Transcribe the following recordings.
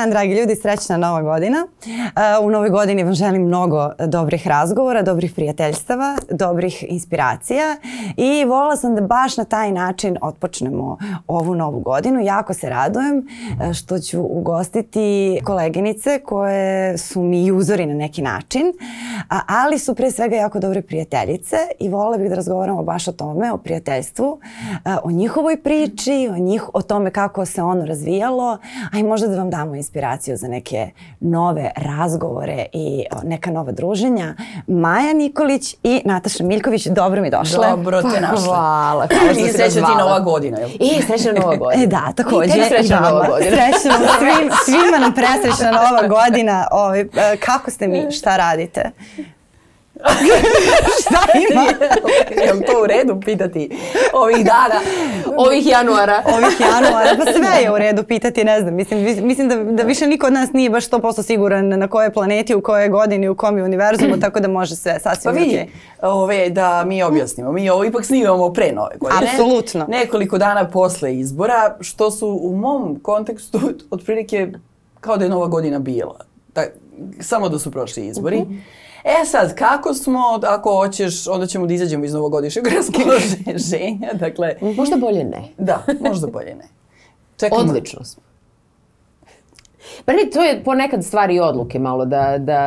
Dan, dragi ljudi, srećna nova godina. Uh, u novoj godini vam želim mnogo dobrih razgovora, dobrih prijateljstava, dobrih inspiracija i volila sam da baš na taj način otpočnemo ovu novu godinu. Jako se radujem uh, što ću ugostiti koleginice koje su mi uzori na neki način, ali su pre svega jako dobre prijateljice i volila bih da razgovaramo baš o tome, o prijateljstvu, uh, o njihovoj priči, o, njih, o tome kako se ono razvijalo, a i možda da vam damo inspiraciju za neke nove razgovore i neka nova druženja. Maja Nikolić i Nataša Miljković, dobro mi došle. Dobro te našle. Hvala. I srećna ti nova godina. Jel? I srećna nova godina. E da, takođe. I srećna nova godina. Srećna, svim, svima nam presrećna nova godina. Ovi, e, kako ste mi, šta radite? Šta ima? Jel to u redu pitati ovih dana? Ovih januara. ovih januara, pa sve je u redu pitati, ne znam. Mislim, mislim da, da više niko od nas nije baš 100% siguran na kojoj planeti, u kojoj godini, u kom je univerzumu, tako da može sve sasvim Pa vidi, ove, da mi objasnimo. Mi ovo ipak snimamo pre nove godine. Apsolutno. Nekoliko dana posle izbora, što su u mom kontekstu otprilike kao da je nova godina bila. Da, samo da su prošli izbori. Uh -huh. E sad, kako smo, ako hoćeš, onda ćemo da izađemo iz novogodišnjeg raspoloženja, dakle... Možda bolje ne. Da, možda bolje ne. Čekamo. Odlično smo. Pa ne, to je ponekad stvari i odluke malo da, da,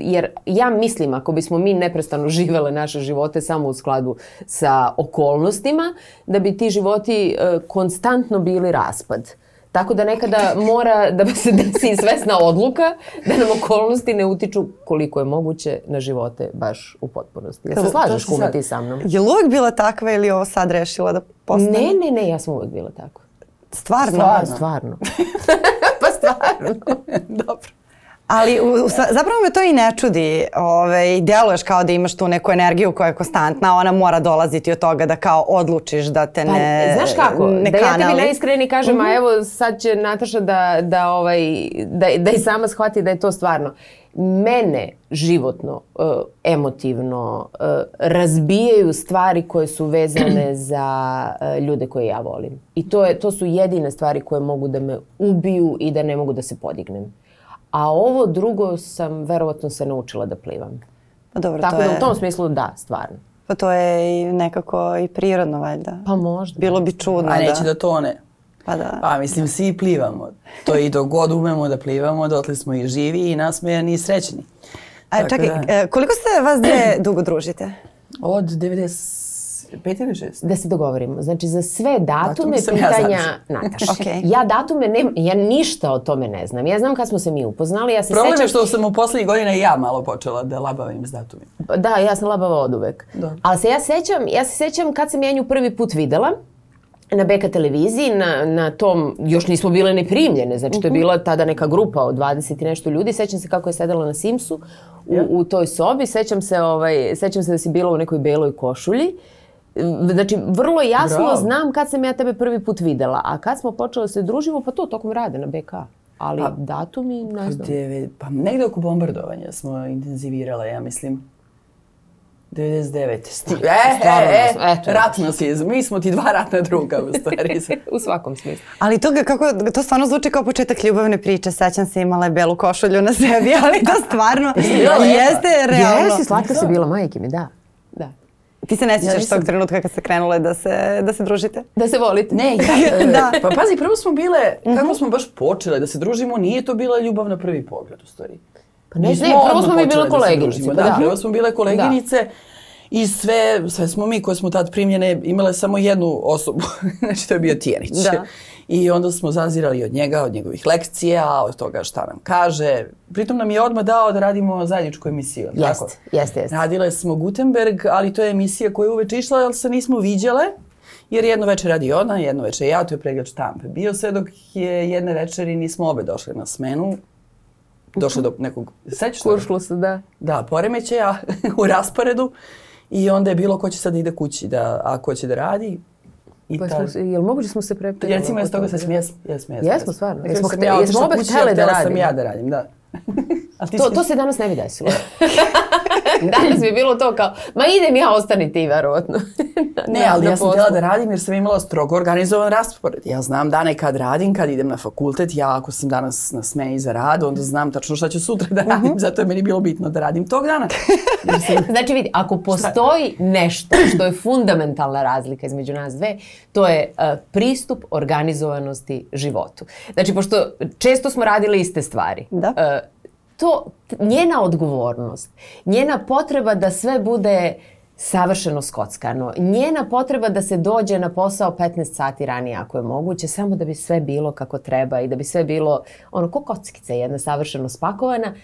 jer ja mislim ako bismo mi neprestano živele naše živote samo u skladu sa okolnostima, da bi ti životi uh, konstantno bili raspad. Tako da nekada mora da se desi svesna odluka da nam okolnosti ne utiču koliko je moguće na živote baš u potpunosti. Ja se slažeš kuma ti sa mnom? Je li uvek bila takva ili ovo sad rešila da postane? Ne, ne, ne, ja sam uvek bila takva. Stvarno? Stvarno. Stvarno. pa stvarno. Dobro. Ali u, zapravo me to i ne čudi. Ove, deluješ kao da imaš tu neku energiju koja je konstantna, ona mora dolaziti od toga da kao odlučiš da te ne pa, Znaš kako, ne da ja tebi najiskreni kažem, uh -huh. a mhm. evo sad će Nataša da, da, ovaj, da, da i sama shvati da je to stvarno. Mene životno, uh, emotivno uh, razbijaju stvari koje su vezane za uh, ljude koje ja volim. I to, je, to su jedine stvari koje mogu da me ubiju i da ne mogu da se podignem. A ovo drugo sam verovatno se naučila da plivam. Pa dobro, Tako to da je... u tom smislu da, stvarno. Pa to je i nekako i prirodno valjda. Pa možda. Bilo bi čudno A neće da, da tone. Pa da. Pa mislim, svi plivamo. To i dok god umemo da plivamo, dotle smo i živi i nasmejani i srećni. A čekaj, da. E, koliko ste vas dve dugo družite? Od 90 Pet ili šest? Da se dogovorimo. Znači, za sve datume Datum pitanja ja Nataša. okay. Ja datume, ne, ja ništa o tome ne znam. Ja znam kad smo se mi upoznali. Ja se Problem sećam... je što sam u poslednjih godina i ja malo počela da labavim s datumima. Da, ja sam labava od uvek. Da. Ali se ja sećam, ja se sećam kad sam ja nju prvi put videla na Beka televiziji, na, na tom, još nismo bile ne primljene, znači to je mhm. bila tada neka grupa od 20 i nešto ljudi, sećam se kako je sedela na Simsu u, u toj sobi, sećam se, ovaj, sećam se da si bila u nekoj beloj košulji Znači, vrlo jasno Bravo. znam kad sam ja tebe prvi put videla, a kad smo počeli da se družimo, pa to tokom rade na BK. Ali a, datumi, ne znam. Devet, pa negde oko bombardovanja smo intenzivirale, ja mislim. 99. Sti, e, e, e, eto. rat nas je, mi smo ti dva ratna druga u stvari. u svakom smislu. Ali to, kako, to stvarno zvuči kao početak ljubavne priče. Sećam se imala je belu košulju na sebi, ali to stvarno jeste realno. Jesi, slatka si bila majke mi, da. Da. Ti se ne sjećaš ja tog trenutka kad ste krenule da se, da se družite? Da se volite? Ne, ja, da. Pa pazi, prvo smo bile, kako mhm. -huh. smo baš počele da se družimo, nije to bila ljubav na prvi pogled u stvari. Pa ne, ne, prvo smo mi bile da koleginice. Da, da, prvo smo bile koleginice. Da. I sve, sve smo mi koje smo tad primljene imale samo jednu osobu, znači to je bio Tijanić. Da. I onda smo zazirali od njega, od njegovih lekcija, od toga šta nam kaže. Pritom nam je odmah dao da radimo zajedničku emisiju. Jeste, jeste, jeste. Radile smo Gutenberg, ali to je emisija koja je uveče išla, ali se nismo viđale. Jer jedno večer radi ona, jedno večer ja, to je pregled štampe. Bio sve dok je jedne večeri nismo obe došle na smenu. Došle do nekog, sećaš Kuršlusa, da. Da, poremećaja u rasporedu. I onda je bilo ko će sad da ide kući, da, a ko će da radi. I pa smo, jel moguće da smo se prepili? Recimo, s toga sad jesmo, jesmo, jesmo. Jesmo, stvarno. Jesmo, jesmo, jesmo obe htele da radimo. sam ja da radim, da. To, to se danas ne bi desilo. Danas bi bilo to kao, ma idem ja, ostani ti, verovatno. Ne, ali ja sam htjela da radim jer sam imala strogo organizovan raspored. Ja znam dane kad radim, kad idem na fakultet, ja ako sam danas na smeni za rad, onda znam tačno šta ću sutra da radim, zato je meni bilo bitno da radim tog dana. Znači vidi, ako postoji nešto što je fundamentalna razlika između nas dve, to je uh, pristup organizovanosti životu. Znači, pošto često smo radili iste stvari. Da. uh, to, njena odgovornost, njena potreba da sve bude savršeno skockano, njena potreba da se dođe na posao 15 sati ranije ako je moguće, samo da bi sve bilo kako treba i da bi sve bilo ono ko kockica jedna savršeno spakovana,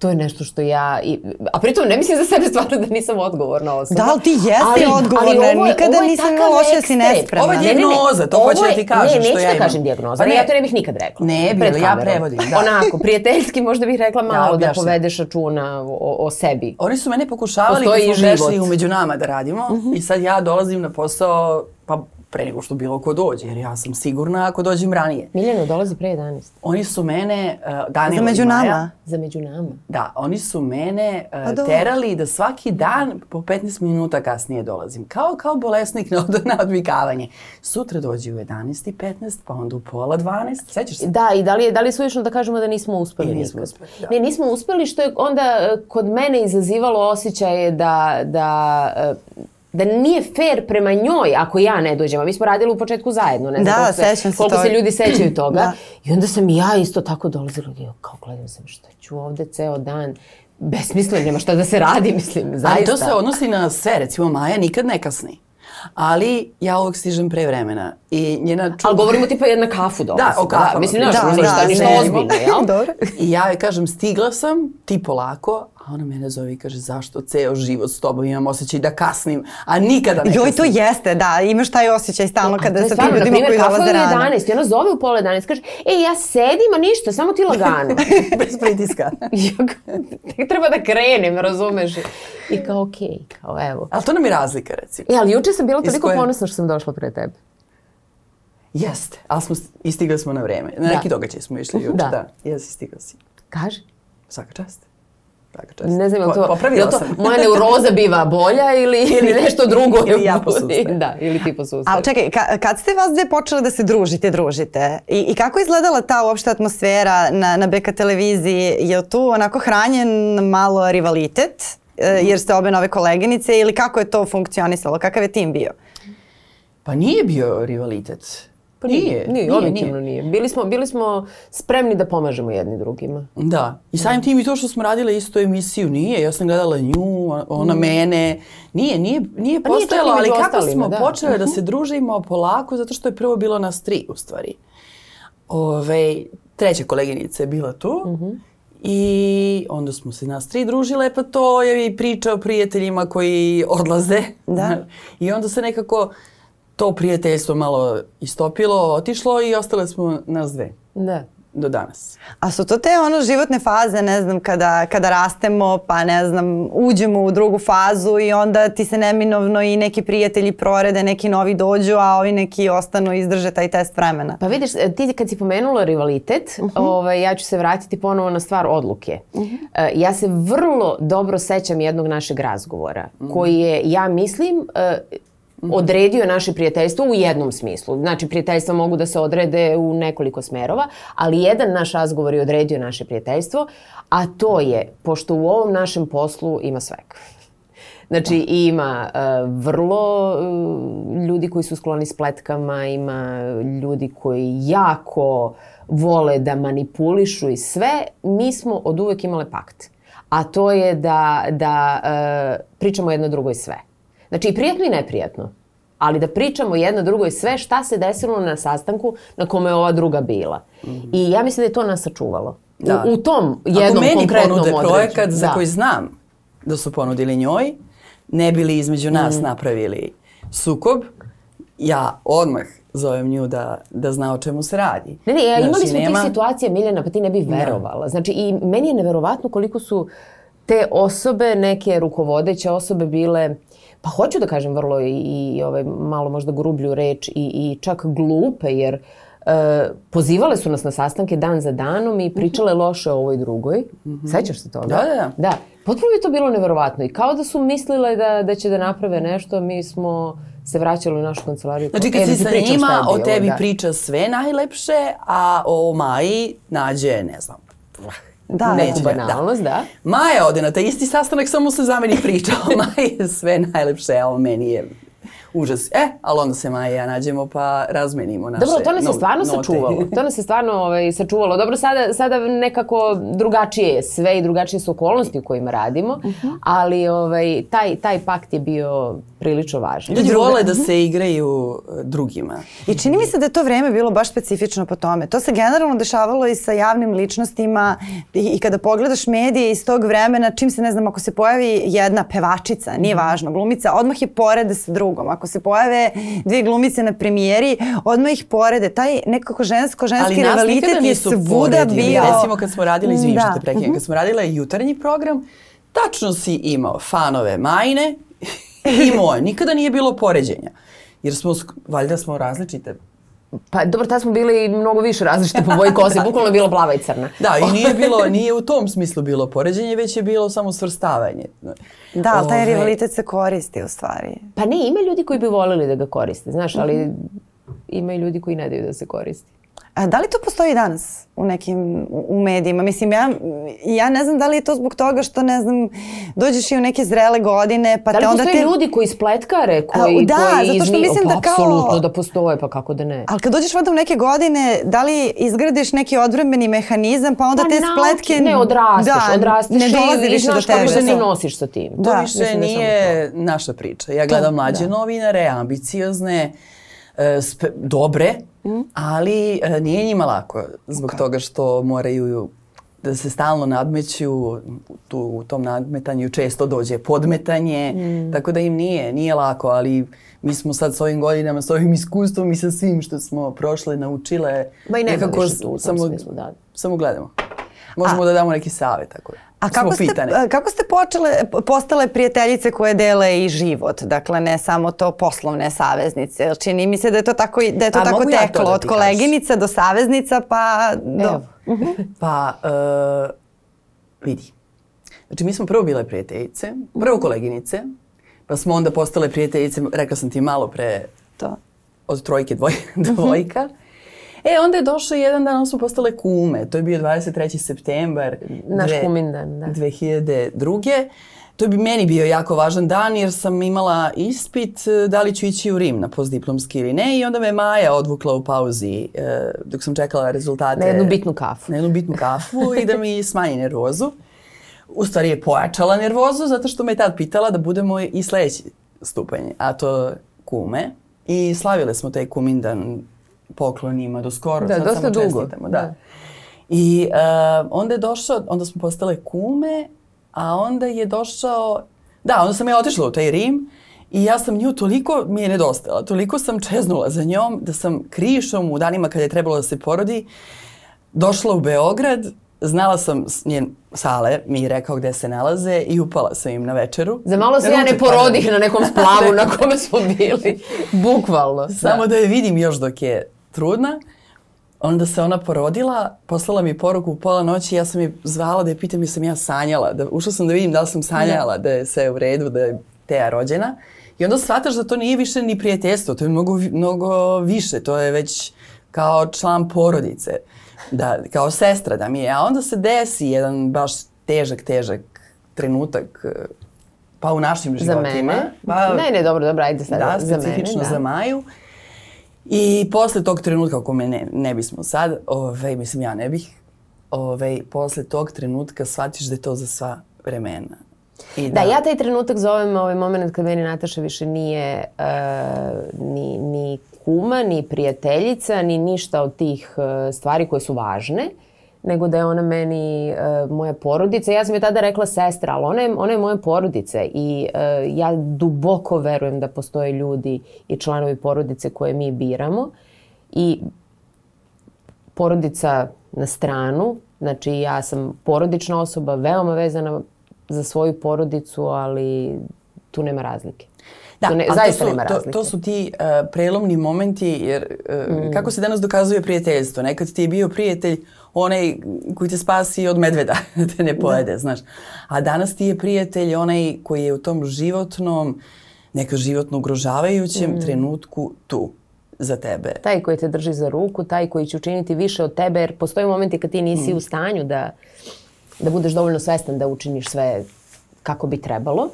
to je nešto što ja, i, a pritom ne mislim za sebe stvarno da nisam odgovorna osoba. Da, ali ti jesi odgovorna, nikada nisam takav imala osjećaj da si nespremna. Ovo je Ne, ne, ne, dijagnoza, to ovo hoću da ti kažem ne, što neću ja da imam. kažem dijagnoza, Pa ne, ne. ja to ne bih nikad rekla. Ne bi, Pred ali ja prevodim, da. Onako, prijateljski možda bih rekla malo da objašnjam. povedeš računa o, o sebi. Oni su mene pokušavali Postoji kad smo prešli umeđu nama da radimo i sad ja dolazim na posao pa pre nego što bilo ko dođe, jer ja sam sigurna ako dođem ranije. Miljano dolazi pre 11. Oni su mene, uh, Danilo Za među Maja, nama. Za među nama. Da, oni su mene uh, Pa terali da svaki dan po 15 minuta kasnije dolazim. Kao, kao bolesnik na, od, na odvikavanje. Sutra dođi u 11.15, pa onda u pola 12. Sećaš se? Da, i da li je, da li suvišno da kažemo da nismo uspeli I nismo nikad? uspeli, da. Ne, nismo uspeli što je onda e, kod mene izazivalo osjećaje da, da, e, da nije fair prema njoj ako ja ne dođem. A mi smo radili u početku zajedno, ne znam Da, koliko, se, koliko se ljudi sećaju toga. Da. I onda sam i ja isto tako dolazila i kao gledam sam šta ću ovde ceo dan. Besmisleno, nema šta da se radi, mislim, Ali zaista. to se odnosi na sve, recimo Maja nikad ne kasni. Ali ja uvek stižem pre vremena i njena čudna... Ali govorimo tipa jedna kafu dolazi. Da, o kafama. mislim, Da, znaš, da, ništa, da, ništa ne, ozbiljno, jel? Dobro. I ja joj kažem, stigla sam, ti polako, a ona mene zove i kaže, zašto ceo život s tobom imam osjećaj da kasnim, a nikada ne Joj, to jeste, da, imaš taj osjećaj stalno kada sa tim ljudima koji dolaze rano. je 11 i ona zove u pola 11 kaže, ej, ja sedim, a ništa, samo ti lagano. Bez pritiska. Tek treba da krenem, razumeš? I kao, okej, kao, evo. Ali to nam je razlika, recimo. E, ali juče sam bila toliko koje? ponosna što sam došla pre tebe. Jeste, ali smo stigli smo na vreme. Na Da. neki događaj smo išli juče, Da. da. Jesi, stigla si. Kaži. Svaka čast. Ne znam, je to, Popravila je to sam. moja neuroza biva bolja ili, ili nešto drugo? Ili ja posustajem. Da, ili ti posustajem. Ali čekaj, ka, kad ste vas dve počele da se družite, družite? I, I kako je izgledala ta uopšte atmosfera na, na BK televiziji? Je tu onako hranjen malo rivalitet? E, jer ste obe nove koleginice ili kako je to funkcionisalo? Kakav je tim bio? Pa nije bio rivalitet. Pa nije. Nije, objektivno nije. Bili smo, bili smo spremni da pomažemo jedni drugima. Da. I samim tim i to što smo radile isto emisiju, nije. Ja sam gledala nju, ona mene. Nije, nije, nije Pa nije postojalo, ali kako ostalima, smo da. počele da se družimo polako, zato što je prvo bilo nas tri, u stvari. Ove, treća koleginica je bila tu. Mhm. I onda smo se nas tri družile, pa to je i priča o prijateljima koji odlaze. Da. I onda se nekako to prijateljstvo malo istopilo, otišlo i ostale smo nas dve Da. do danas. A su to te ono životne faze, ne znam, kada, kada rastemo, pa ne znam, uđemo u drugu fazu i onda ti se neminovno i neki prijatelji prorede, neki novi dođu, a ovi neki ostanu i izdrže taj test vremena. Pa vidiš, ti kad si pomenula rivalitet, ovaj, ja ću se vratiti ponovo na stvar odluke. E, ja se vrlo dobro sećam jednog našeg razgovora, koji je, ja mislim, e, odredio naše prijateljstvo u jednom smislu. Znači, prijateljstva mogu da se odrede u nekoliko smerova, ali jedan naš razgovor je odredio naše prijateljstvo, a to je, pošto u ovom našem poslu ima svega. Znači ima e, vrlo e, ljudi koji su skloni spletkama, ima ljudi koji jako vole da manipulišu i sve. Mi smo od uvek imale pakt. A to je da, da e, pričamo jedno drugoj sve. Znači i prijatno i neprijatno. Ali da pričamo jedno drugoj sve šta se desilo na sastanku na kome je ova druga bila. I ja mislim da je to nas sačuvalo. Da. U, u tom jednom Ako meni konkretnom ponude određu- projekat za Da. koji znam da su ponudili njoj, ne bi li između nas Mm. napravili sukob, ja odmah zovem nju da, da zna o čemu se radi. Ne, ne, ja, imali Znači, smo nema- tih situacija, Miljana, pa ti ne bi verovala. Znači, i meni je neverovatno koliko su te osobe, neke rukovodeće osobe bile, pa hoću da kažem vrlo i, i ovaj, malo možda grublju reč i, i čak glupe, jer e, pozivale su nas na sastanke dan za danom i pričale loše o ovoj drugoj. Sećaš se toga? Da, da, da. Da. Potpuno je to bilo neverovatno i kao da su mislile da, da će da naprave nešto, mi smo se vraćali u našu kancelariju. Znači E, kad da si sa njima, o tebi da. priča sve najlepše, a o Maji nađe, ne znam, Da, Neku da. banalnost, da. Maja ode na taj isti sastanak, samo se zameni priča. O Maji je sve najlepše, a o meni je užas. E, ali onda se Maja i ja nađemo pa razmenimo naše Dobro, to nas je no- stvarno note. sačuvalo. To nas je stvarno ovaj, sačuvalo. Dobro, sada, sada nekako drugačije je sve i drugačije su okolnosti u kojima radimo, ali ovaj, taj, taj pakt je bio prilično važan. Ljudi vole da se igraju e, drugima. I čini mi se da je to vreme bilo baš specifično po tome. To se generalno dešavalo i sa javnim ličnostima i, i kada pogledaš medije iz tog vremena, čim se, ne znam, ako se pojavi jedna pevačica, nije važno, glumica, odmah je porede sa drugom. Ako se pojave dvije glumice na premijeri, odmah ih porede. Taj nekako žensko, ženski rivalitet je svuda bio. Recimo kad smo radili, izvini što Da. te prekinem, kad smo radile jutarnji program, tačno si imao fanove Majne i moje. Nikada nije bilo poređenja. Jer smo, valjda smo različite. Pa dobro, tad smo bili mnogo više različite po boji kose, bukvalno je bila plava i crna. Da, i nije bilo, nije u tom smislu bilo poređenje, već je bilo samo svrstavanje. Da, ali taj rivalitet se koristi u stvari. Pa ne, ima ljudi koji bi voljeli da ga koriste, znaš, ali ima i ljudi koji ne daju da se koristi. A da li to postoji danas u nekim u medijima? Mislim, ja, ja ne znam da li je to zbog toga što, ne znam, dođeš i u neke zrele godine, pa Da li te onda postoje te... ljudi koji spletkare, koji, da, koji zato što izmi- mislim da pa, kao- Apsolutno da postoje, pa kako da ne. Ali kad dođeš onda u neke godine, da li izgradiš neki odbrambeni mehanizam, pa onda Pa te nauči- spletke... Ne, odrasteš, da, odrasteš ne dolazi i, više do znaš kako tebe. se ne nosiš sa tim. To Da, više da je samo nije naša priča. Ja gledam mlađe da. novinare, ambiciozne, e, spe- dobre, Ali e, nije njima lako zbog toga što moraju da se stalno nadmeću, tu, u tom nadmetanju često dođe podmetanje, Mhm. tako da im nije, nije lako, ali mi smo sad s ovim godinama, s ovim iskustvom i sa svim što smo prošle, naučile, Ma i nekako samo, da. samo gledamo. Možemo da damo neki savjet, tako A kako ste, a kako ste počele, postale prijateljice koje dele i život? Dakle, ne samo to poslovne saveznice. Čini mi se da je to tako, da je to A tako mogu ja to teklo. da od koleginica do saveznica, pa do... Evo. Pa, e, vidi. Znači, mi smo prvo bile prijateljice, prvo koleginice, pa smo onda postale prijateljice, rekla sam ti malo pre, To. od trojke dvoj, dvojka. E, onda je došao jedan dan, onda smo postale kume. To je bio 23. septembar. Naš dve- kumin dan, da. 2002. To bi meni bio jako važan dan jer sam imala ispit e, da li ću ići u Rim na postdiplomski ili ne i onda me Maja odvukla u pauzi e, dok sam čekala rezultate. Na jednu bitnu kafu. Na jednu bitnu kafu i da mi smanji nervozu. U stvari je pojačala nervozu zato što me je tad pitala da budemo i sledeći stupanj, a to kume. I slavile smo taj kumindan poklonima do skoro. Da, sad dosta samo dugo. čestitamo, da. Da. I uh, onda je došao, onda smo postale kume, a onda je došao, da, onda sam ja otišla u taj Rim i ja sam nju toliko mi je nedostala, toliko sam čeznula za njom da sam krišom u danima kada je trebalo da se porodi došla u Beograd, znala sam njen sale, mi je rekao gde se nalaze i upala sam im na večeru. Za malo se ja ne porodih na nekom splavu na kome smo bili. Bukvalno. Samo da je vidim još dok je trudna. Onda se ona porodila, poslala mi poruku u pola noći, ja sam je zvala da je pitam jesam ja sanjala. Da, ušla sam da vidim da li sam sanjala da je sve u redu, da je Teja rođena. I onda shvataš da to nije više ni prijateljstvo, to je mnogo, mnogo više, to je već kao član porodice, da, kao sestra da mi je. A onda se desi jedan baš težak, težak trenutak pa u našim Za životima. mene? Pa, ne, ne, dobro, dobro, ajde sad. da, za mene, specifično da. za Maju. I posle tog trenutka, ako me ne, ne bismo sad, ovaj, mislim ja ne bih, ovaj, posle tog trenutka shvatiš da je to za sva vremena. I Da, ja taj trenutak zovem ovaj moment kad meni Nataša više nije uh, ni, ni kuma, ni prijateljica, ni ništa od tih uh, stvari koje su važne, nego da je ona meni uh, moja porodica. Ja sam joj tada rekla sestra, ali ona je, ona je moja porodica i uh, ja duboko verujem da postoje ljudi i članovi porodice koje mi biramo i porodica na stranu, znači ja sam porodična osoba, veoma vezana za svoju porodicu, ali tu nema razlike. Da, tu ne, ali zaista to su, nema to, razlike. to su ti uh, prelomni momenti, jer uh, kako se danas dokazuje prijateljstvo? Nekad ti je bio prijatelj onaj koji te spasi od medveda, da te ne pojede, znaš. A danas ti je prijatelj onaj koji je u tom životnom, nekad životno ugrožavajućem trenutku tu za tebe. taj koji te drži za ruku, taj koji će učiniti više od tebe, jer postoje momenti kad ti nisi u stanju da, da budeš dovoljno svestan da učiniš sve kako bi trebalo.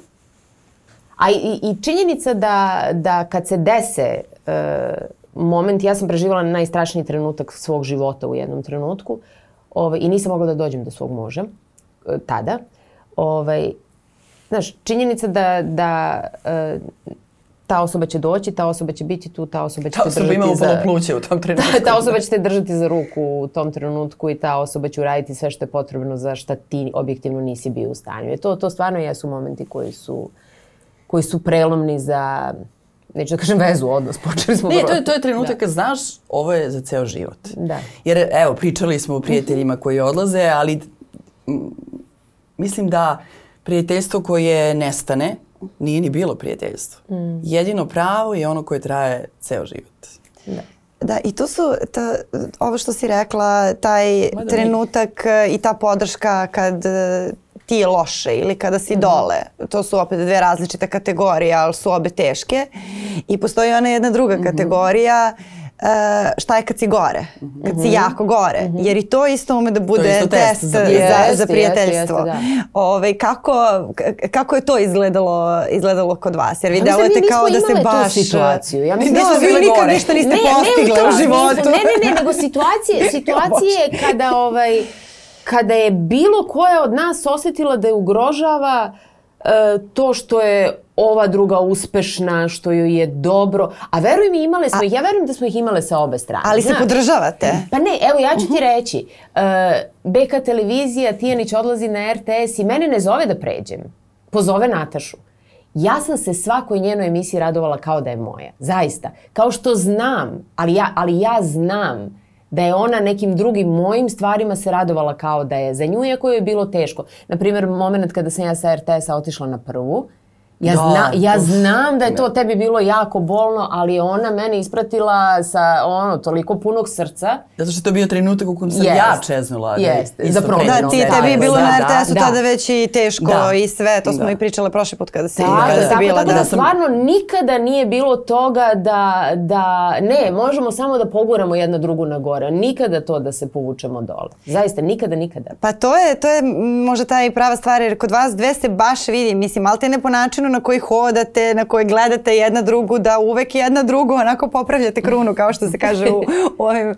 A i, i činjenica da, da kad se dese e, moment, ja sam preživala najstrašniji trenutak svog života u jednom trenutku ovaj, i nisam mogla da dođem do svog muža e, tada. Ovaj, znaš, činjenica da, da e, ta osoba će doći, ta osoba će biti tu, ta osoba će Ta te osoba držati imala za... pluće u tom trenutku. ta osoba će te držati za ruku u tom trenutku i ta osoba će uraditi sve što je potrebno za šta ti objektivno nisi bio u stanju. I to, to stvarno jesu momenti koji su, koji su prelomni za, neću da kažem vezu, odnos, počeli smo Ne, to je, to je trenutak kad znaš ovo je za ceo život. Da. Jer evo, pričali smo o prijateljima koji odlaze, ali m, mislim da prijateljstvo koje nestane nije ni bilo prijateljstvo. Mm. Jedino pravo je ono koje traje ceo život. Da, i to su, ta, ovo što si rekla, taj Ma da, trenutak e, i ta podrška kad ti je loše ili kada si dole. To su opet dve različite kategorije, ali su obe teške. I postoji ona jedna druga kategorija e, šta je kad si gore, kad si jako gore. Jer i to isto ume da bude test test za za, za prijateljstvo. jeste, jeste, Ovaj, kako, kako je to izgledalo, izgledalo kod vas? Jer vi delujete kao da nismo se imale tu baš... situaciju. Ja mislim, da, mi smo vi bile nikad gore. ništa niste ne, postigle ne, u tom životu. Ne, ne, ne, nego situacije, situacije kada ovaj kada je bilo koja od nas osjetila da je ugrožava e, to što je ova druga uspešna, što joj je dobro. A veruj mi, imale smo ih, ja verujem da smo ih imale sa obe strane. Ali se znaš. podržavate. Pa ne, evo ja ću ti reći. E, BK televizija, Tijanić odlazi na RTS i mene ne zove da pređem. Pozove Natašu. Ja sam se svakoj njenoj emisiji radovala kao da je moja. Zaista. Kao što znam, ali ja, ali ja znam da je ona nekim drugim mojim stvarima se radovala kao da je za nju, iako je bilo teško. Naprimjer, moment kada sam ja sa RTS-a otišla na prvu, ja, Da, zna, ja uf. znam da je to tebi bilo jako bolno, ali je ona mene ispratila sa ono, toliko punog srca. Zato što je to bio trenutak u kojem sam Jest. ja čeznula. da Jest, isto za promenu. Da, ti, Da, tebi je da, bilo da, na da, RTS-u da. tada već i teško Da. i sve, to smo Da. i pričale prošli put kada si, Tako, kada si tako, bila. tako da, da. stvarno nikada nije bilo toga da, da, ne, možemo samo da poguramo jedna drugu na gore, nikada to da se povučemo dole. Zaista, nikada, nikada. Pa to je, to je možda ta i prava stvar, jer kod vas dve se baš vidi, mislim, malte ne po načinu na koji hodate, na koji gledate jedna drugu, da uvek jedna drugu onako popravljate krunu, kao što se kaže u, u ovim e,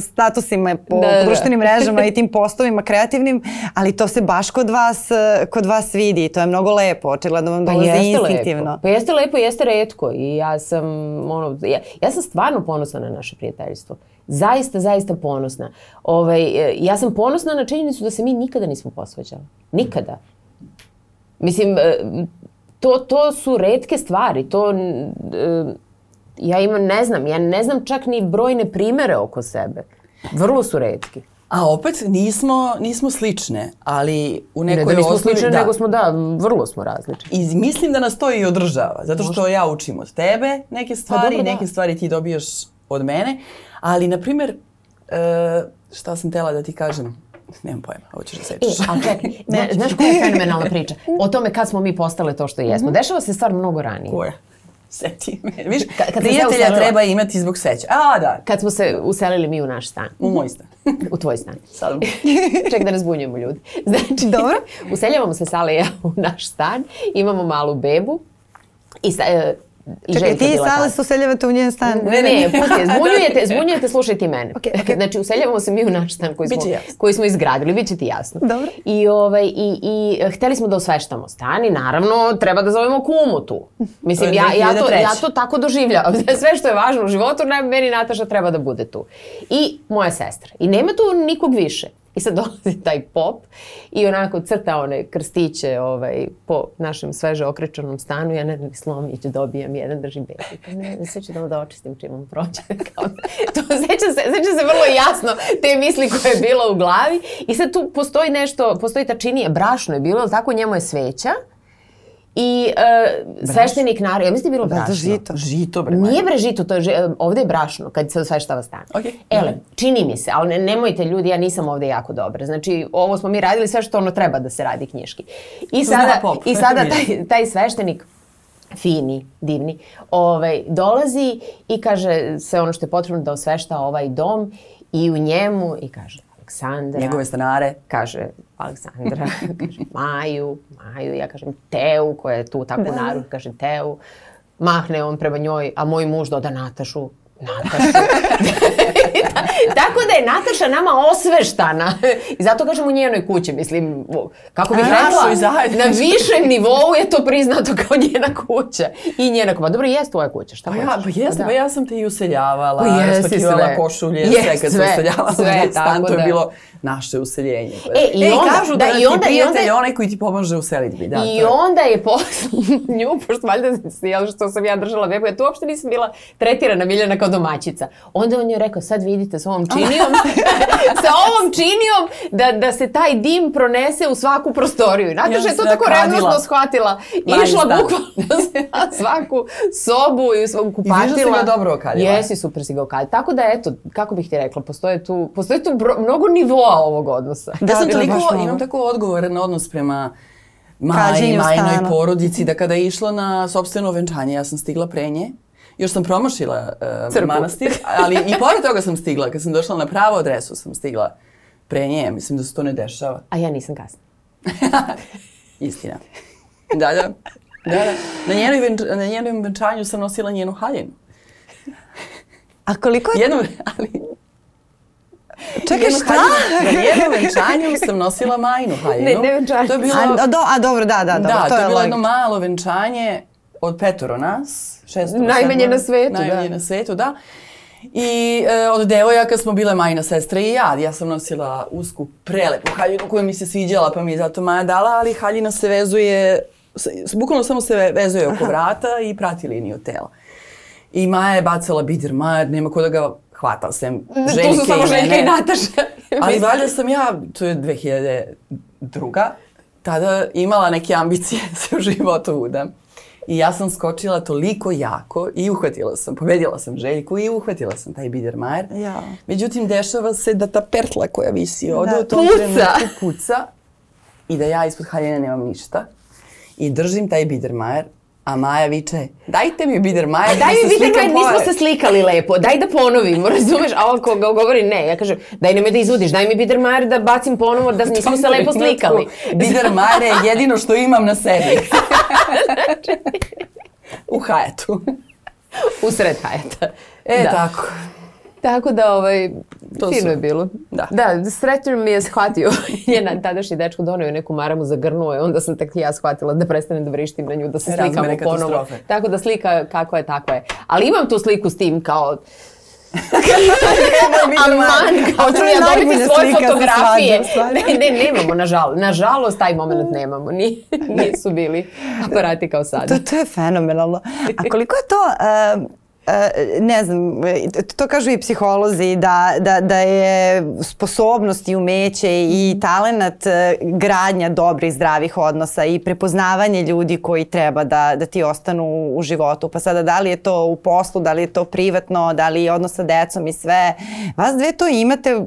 statusima po Da, da, društvenim mrežama i tim postovima kreativnim, ali to se baš kod vas, e, kod vas vidi i to je mnogo lepo, očigledno vam Pa dolazi jeste instinktivno. lepo. Pa jeste lepo, jeste redko i ja sam, ono, ja, ja sam stvarno ponosna na naše prijateljstvo. Zaista, zaista ponosna. Ovaj, e, ja sam ponosna na činjenicu da se mi nikada nismo posvađali. Nikada. Mislim, to, to su redke stvari. To, e, ja imam, ne znam, ja ne znam čak ni brojne primere oko sebe. Vrlo su redki. A opet nismo, nismo slične, ali u Ne nekoj da nismo osnovi... slične, da. nego smo, da, vrlo smo različiti. I mislim da nas to i održava, zato što ja učim od tebe neke stvari, Pa dobro, da. neke stvari ti dobijaš od mene, ali na primjer, e, šta sam tela da ti kažem, nemam pojma, hoćeš da E, sečeš. a čekaj, zna, znaš koja je fenomenalna priča? O tome kad smo mi postale to što jesmo. Dešava se stvar mnogo ranije. Koja? Seti me. Viš, Ka- kad se prijatelja uselila- treba imati zbog seća. A, da, Kad smo se uselili mi u naš stan. u moj stan. U tvoj stan. Sad. Ček da ne zbunjujemo ljudi. Znači, Dobro. useljavamo se Sale i ja u naš stan, imamo malu bebu i sa, e, i Čekaj, ti i tad. se useljavate u njen stan. Ne, ne, pusti, zbunjujete, zbunjujete, slušajte i mene. Ok, ok. Znači, useljavamo se mi u naš stan koji smo, koji smo izgradili, bit će ti jasno. Dobro. I, ovaj, i, i hteli smo da osveštamo stan i naravno treba da zovemo kumu tu. Mislim, ja, ja, to, 2003. ja to tako doživljavam. Sve što je važno u životu, ne, meni Nataša treba da bude tu. I moja sestra. I nema tu nikog više. I sad dolazi taj pop i onako crta one krstiće ovaj, po našem sveže okrečenom stanu. Ja ne znam, slomić dobijem jedan, držim bebi. Ne, ne, sve ću da, da očistim čim on prođe. To seća se, seća se vrlo jasno te misli koje je bila u glavi. I sad tu postoji nešto, postoji ta činija, brašno je bilo, ali tako njemu je sveća. I e, sveštenik naravno, ja mislim da je bilo Da, da, brašno. žito. Žito, bre. Nije bre žito, to je, ži- ovde je brašno kad se osveštava stan. Ok. Ele, čini mi se, ali ne, nemojte ljudi, ja nisam ovde jako dobra. Znači, ovo smo mi radili sve što ono treba da se radi knjiški. I sada, pop. i sada taj, taj sveštenik, fini, divni, ovaj, dolazi i kaže sve ono što je potrebno da osvešta ovaj dom i u njemu i kaže Aleksandra, Njegove stanare. kaže Aleksandra, kaže Maju, Maju, ja kažem Teu, koja je tu tako da. narod, kaže Teu. Mahne on prema njoj, a moj muž doda Natašu. Natašu. tako da je Nataša nama osveštana. I zato kažem u njenoj kući, mislim, kako bih rekla, na višem nivou je to priznato kao njena kuća. I njena kuća. Pa dobro, jest tvoja kuća, šta Pa ja, pa jeste, Da. pa ja sam te i useljavala, Pa jesi raspakivala sve. košulje, Jest, sve kad sam useljavala sve, u stan, to je da. bilo naše useljenje. E, i e, onda- kažu da, da, i ti onda- i prijatelj je onaj koji ti pomaže u selitbi. Da, I onda je posle nju, pošto valjda se, jel, što sam ja držala vebu, ja tu uopšte nisam bila tretirana Miljana kao domaćica. Onda on je rekao, sad vidite s ovom činijom, sa ovom činijom da, da se taj dim pronese u svaku prostoriju. I Nataša Ja je to tako revnosno shvatila. Išla bukvalno na svaku sobu i u svaku kupatila. si ga dobro okadila. Jesi, super si ga okadila. Tako da, eto, kako bih ti rekla, postoje tu, postoje tu bro- mnogo nivoa ovog odnosa. Da, ja sam toliko, imam tako odgovoran odnos prema Maji, stana. porodici, da kada je išla na sobstveno venčanje, ja sam stigla pre nje. Još sam promašila uh, manastir, ali i pored toga sam stigla. Kad sam došla na pravu adresu, sam stigla pre nje. Mislim da se to ne dešava. A ja nisam kasna. Istina. Da, da. Da, da. Na, njenoj venč, na njenom venčanju sam nosila njenu haljinu. A koliko je... Jednom, ali... Čekaj, njenu šta? haljinu- Na njenom venčanju sam nosila majnu haljinu. Ne, ne venčanje. To je bilo... A, do, a dobro, da, da, dobro, da, to, to je bilo jedno malo venčanje od petoro nas. Šestoro, Najmanje na svetu, Najmanje da. na svetu, da. I e, od devojaka smo bile majna sestra i ja. Ja sam nosila usku prelepu haljinu koja mi se sviđala pa mi je zato Maja dala, ali haljina se vezuje, bukvalno samo se ve- vezuje oko vrata i prati liniju tela. I Maja je bacala bider Maja, nema ko da ga hvata, sem Željke tu su samo i Željka i Nataša. Ali valjda sam ja, to je 2002. tada imala neke ambicije se u životu udam. I ja sam skočila toliko jako i uhvatila sam, pobedila sam Željku i uhvatila sam taj Biedermajer. Ja. Međutim, dešava se da ta pertla koja visi ovde Da. u tom Puca. trenutku puca i da ja ispod haljine nemam ništa. I držim taj Biedermajer, a Maja viče, dajte mi Biedermajer Daj da mi se vidite, slikam nismo pored." se slikali lepo, daj da ponovimo, razumeš? A on ko ga govori ne, ja kažem, daj nemoj da izvudiš, daj mi Biedermajer da bacim ponovo da nismo se lepo slikali. Biedermajer je jedino što imam na sebi. u hajetu. U sred hajeta. E, Da. tako. Tako da, ovaj, To fino su- je bilo. da. Da, srećno mi je shvatio, jedan tadašnji dečko donio neku maramu, zagrnuo je, onda sam tek i ja shvatila da prestanem da vrištim na nju, da se Razmere slikamo ponovo. katastrofe. Tako da slika kako je, tako je. Ali imam tu sliku s tim kao Aman, kao ću ja dobiti svoje fotografije. Ne, ne, nemamo, nažalost. Nažalost, taj moment nemamo. Ni, nisu bili aparati kao sada. To, to je fenomenalno. A koliko je to... uh, ne znam, e, to kažu i psiholozi, da, da, da je sposobnost i umeće i talenat e, gradnja dobrih, zdravih odnosa i prepoznavanje ljudi koji treba da, da ti ostanu u životu. Pa sada da li je to u poslu, da li je to privatno, da li je odnos sa decom i sve. Vas dve to imate,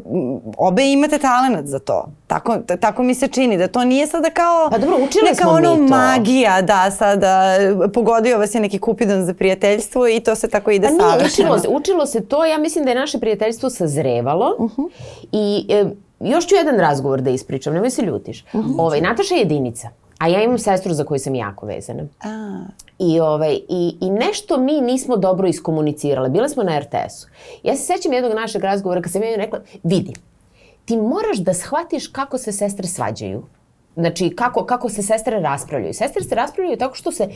obe imate talenat za to. Tako, tako mi se čini, da to nije sada kao Pa dobro, učile neka smo mi ono to. magija, da, sada pogodio vas je neki kupidan za prijateljstvo i to se tako ide Pa savršeno. učilo se, učilo se to, ja mislim da je naše prijateljstvo sazrevalo i e, još ću jedan razgovor da ispričam, nemoj se ljutiš. ovaj, Nataša je jedinica, a ja imam sestru za koju sam jako vezana. A, I, ovaj, i, I nešto mi nismo dobro iskomunicirale. Bile smo na RTS-u. Ja se sećam jednog našeg razgovora kad sam joj rekla, vidi, ti moraš da shvatiš kako se sestre svađaju. Znači, kako, kako se sestre raspravljaju. Sestre se raspravljaju tako što se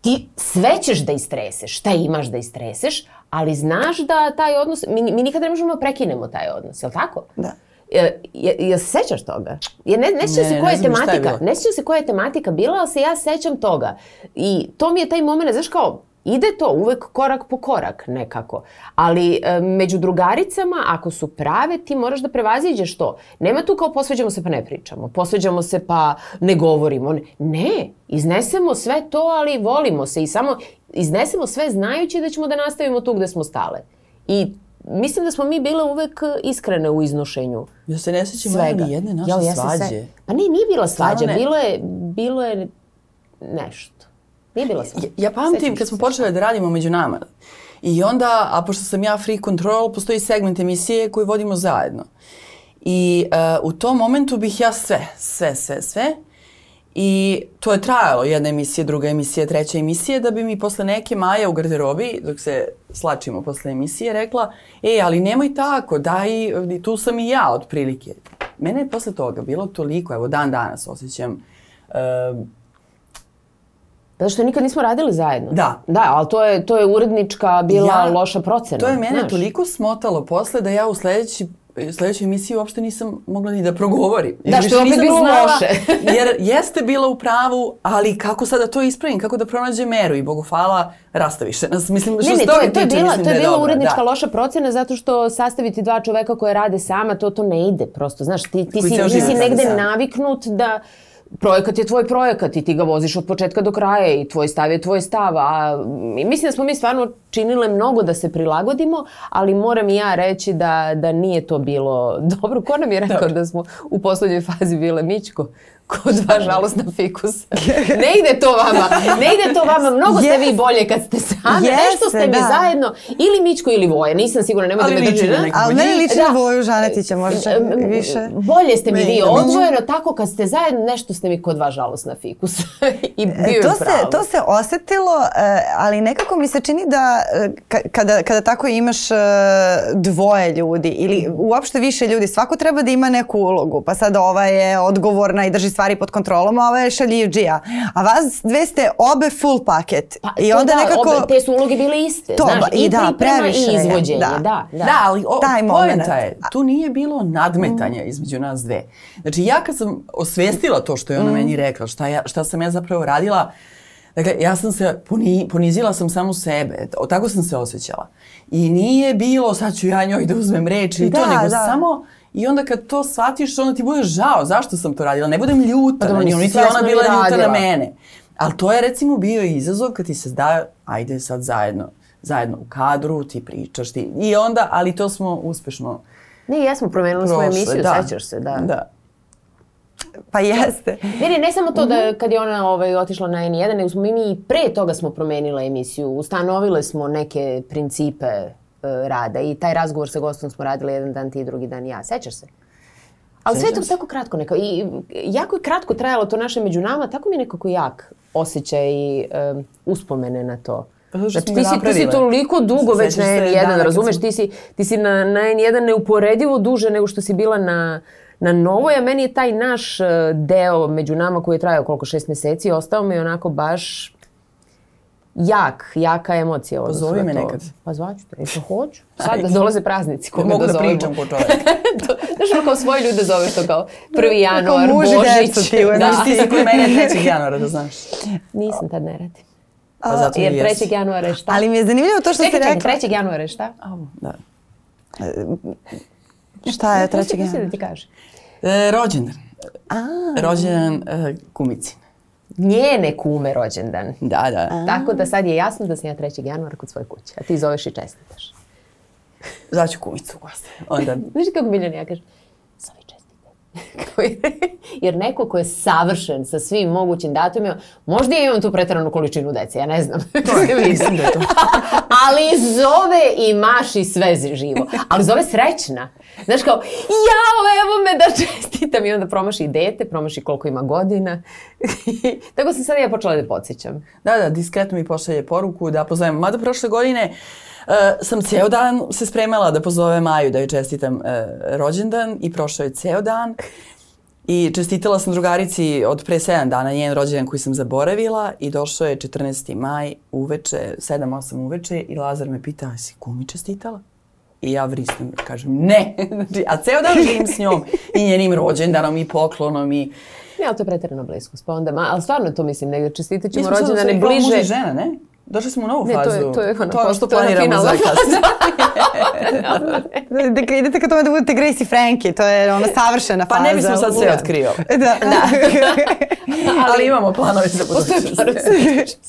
ti sve ćeš da istreseš, šta imaš da istreseš, ali znaš da taj odnos, mi, mi nikada ne možemo da prekinemo taj odnos, je li tako? Da. Je, je, je se sećaš toga? Je, ne, ne sjećam se koja je je tematika. bilo. Ne sjećam se koja je tematika bila, ali se ja sećam toga. I to mi je taj moment, znaš kao, ide to uvek korak po korak nekako. Ali e, među drugaricama, ako su prave, ti moraš da prevaziđeš to. Nema tu kao posveđamo se pa ne pričamo, posveđamo se pa ne govorimo. Ne, iznesemo sve to, ali volimo se i samo iznesemo sve znajući da ćemo da nastavimo tu gde smo stale. I mislim da smo mi bile uvek iskrene u iznošenju Ja se ne sjećam svega. ni jedne naše ja svađe. se- Pa ne, nije bila svađa, bilo je, bilo je nešto. Nije bila svađa. Ja, ja pamtim kad smo sve. počeli da radimo među nama. I onda, a pošto sam ja free control, postoji segment emisije koju vodimo zajedno. I uh, u tom momentu bih ja sve, sve, sve, sve. I to je trajalo, jedna emisija, druga emisija, treća emisija, da bi mi posle neke Maja u garderobi, dok se slačimo posle emisije, rekla, e, ali nemoj tako, daj, tu sam i ja, otprilike. Mene je posle toga bilo toliko, evo dan danas osjećam, uh, Zato što nikad nismo radili zajedno. Da. Da, ali to je, to je urednička bila Ja- loša procena. To je mene znaš. toliko smotalo posle da ja u sledeći sledećoj emisiji uopšte nisam mogla ni da progovorim. Jer Da, što je opet bilo znala, loše. jer jeste bila u pravu, ali kako sada to ispravim, kako da pronađem meru i Bogu hvala, rastaviše nas. Mislim, što Ne, ne, to je, to je bila, to je da bila dobro, urednička da. loša procena zato što sastaviti dva čoveka koje rade sama, to to ne ide prosto. Znaš, ti, ti, Koji si, ti si negde sami. naviknut da projekat je tvoj projekat i ti ga voziš od početka do kraja i tvoj stav je tvoj stav. A, mislim da smo mi stvarno činile mnogo da se prilagodimo, ali moram i ja reći da, da nije to bilo dobro. Ko nam je rekao Dobro. da smo u poslednjoj fazi bile Mićko? Ko dva žalostna fikusa. Ne ide to vama, ne ide to vama, mnogo ste vi bolje kad ste same, Jeste, nešto ste mi da. zajedno, ili Mićko ili Voja, nisam sigurna, nemoj da me drži. da? Ali meni njih. liči na Da. Voju Žanetića, možda više. Bolje ste mi vi da odvojeno, tako kad ste zajedno, nešto ste mi kod dva žalosna fikusa. I bio E, je to, se, to se osetilo, e, ali nekako mi se čini da e, ka- kada, kada tako imaš dvoje ljudi ili uopšte više ljudi, svako treba da ima neku ulogu. Pa sad ova je odgovorna i drži stvari pod kontrolom, a ova je šaljivđija. A vas dve ste obe full paket. Pa, I to onda da, nekako... obe, te su uloge bile iste, To, znaš, i, i da, previše i je, izvođenje, da. da, da. Da, ali o, Taj moment. je, tu nije bilo nadmetanja između nas dve. Znači ja kad sam osvestila to što je ona meni rekla, šta, ja, šta sam ja zapravo radila, dakle ja sam se, poni, ponizila sam samu sebe, o, tako sam se osjećala. I nije bilo sad ću ja njoj da uzmem reč to, Da, nego da. samo i onda kad to shvatiš, onda ti bude žao zašto sam to radila. Ne budem ljuta Pa na nju, niti je ona bila ljuta na mene. Ali to je recimo bio izazov kad ti se da, ajde sad zajedno, zajedno u kadru, ti pričaš ti. I onda, ali to smo uspešno Ne, jesmo promenili svoju emisiju, da. sećaš se, da. Da. Pa jeste. Ne, ne, ne samo to Mhm. da kad je ona ovaj, otišla na N1, nego smo mi, mi i pre toga smo promenile emisiju. Ustanovile smo neke principe rada i taj razgovor sa gostom smo radili jedan dan ti, drugi dan ja. Sećaš se? Ali sve je to tako kratko neka. I jako je kratko trajalo to naše među nama, tako mi je nekako jak osjećaj i e, uspomene na to. Pa Znači, ti si, ti si toliko dugo već na se N1, dana kad razumeš? Ti si, ti si na, na N1 neuporedivo duže nego što si bila na, na Novoj, a meni je taj naš e, deo među nama koji je trajao koliko šest meseci, ostao mi onako baš jak, jaka emocija. Pozovi me to. nekad. Pa zvaću te, pa hoću. Sad da dolaze praznici, koga Mogu da, da pričam ko čovek. To- Znaš, kao svoje ljude zoveš to kao 1. januar, muž i Božić. decu ti da. Ti si kod mene 3. januara, da znaš. Nisam tad ne radim. Pa zato Jer i 3. jesi. januara je šta? Ali mi je zanimljivo to što čekaj, si čekaj, rekla. 3. januara je šta? Au, da. Šta je Pusti, trećeg pusti januara? da ti kaže. E, rođendan. A, Rođendan e, kumicin. Njene kume rođendan. Da, da. Tako da sad je jasno da sam ja 3. januara kod svoje kuće, a ti zoveš i čestitaš. Zvaću kumicu u goste. Onda, Znaš kako Miljana ja kažem, zovi čestite. Kao je- Jer neko ko je savršen sa svim mogućim datumima, možda ja imam tu pretaranu količinu dece, ja ne znam. mislim da je to. Ali zove i maši sve živo. Ali zove srećna. Znaš kao, jao, evo me da čestitam. I onda promaši i dete, promaši koliko ima godina. Tako sam sad ja počela da podsjećam. Da, da, diskretno mi pošalje poruku da pozovem. Mada prošle godine e, sam ceo dan se spremala da pozove Maju da joj čestitam e, rođendan i prošao je ceo dan. I čestitala sam drugarici od pre 7 dana njen rođendan koji sam zaboravila i došao je 14. maj uveče, 7-8 uveče i Lazar me pita, jesi kumi čestitala? I ja vrisnem, kažem ne. Znači, a ceo dan živim s njom i njenim rođendanom i poklonom i... Ne, ali to je pretarana bliskost. Pa onda, ali stvarno to mislim, negdje čestitat Mi ćemo smo sad u rođendane stvari kao muž i bliže. žena, ne? Došli smo u novu Ne, fazu. je- to je to je što to je ona planiramo za da idete ka tome da budete Grace i Frankie, to je ona savršena Pa faza. ne bismo sad sve Da. otkrio. Da. Ali, imamo planove za budućnost.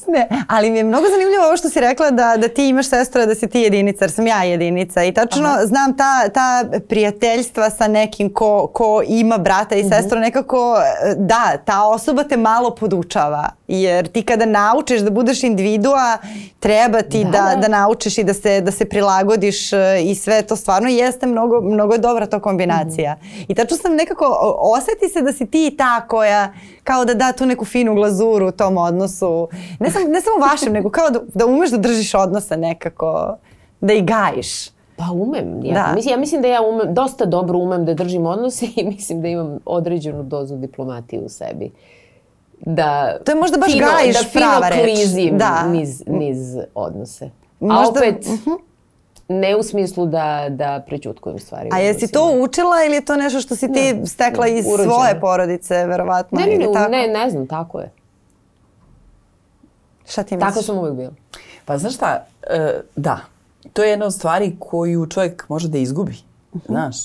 ne, ali mi je mnogo zanimljivo ovo što si rekla da, da ti imaš sestra, da si ti jedinica, jer sam ja jedinica i tačno znam ta, ta prijateljstva sa nekim ko, ko ima brata i sestru nekako, e, da, ta osoba te malo podučava, jer ti kada naučiš da budeš individua, treba ti da, Da, da, da. naučiš i da se, da se prilagodiš e, i sve to stvarno jeste mnogo, mnogo je dobra to kombinacija. I tačno sam nekako, oseti se da si ti ta koja kao da da tu neku finu glazuru u tom odnosu. Ne, sam, ne samo vašem, nego kao da, da umeš da držiš odnose nekako, da ih gajiš. Pa umem. Ja, Da. mislim, ja mislim da ja umem, dosta dobro umem da držim odnose i mislim da imam određenu dozu diplomatije u sebi. Da To je možda baš fino, gajiš da fino prava reč. klizim Da. niz, niz odnose. Možda- A opet, ne u smislu da, da prećutkujem stvari. A jesi to učila ili je to nešto što si ti Ne, stekla ne, iz urođeno. svoje porodice, verovatno? Ne, ne, ne, tako? ne, ne znam, tako je. Šta ti misliš? Tako sam uvijek bila. Pa znaš šta, e, da, to je jedna od stvari koju čovjek može da izgubi, znaš.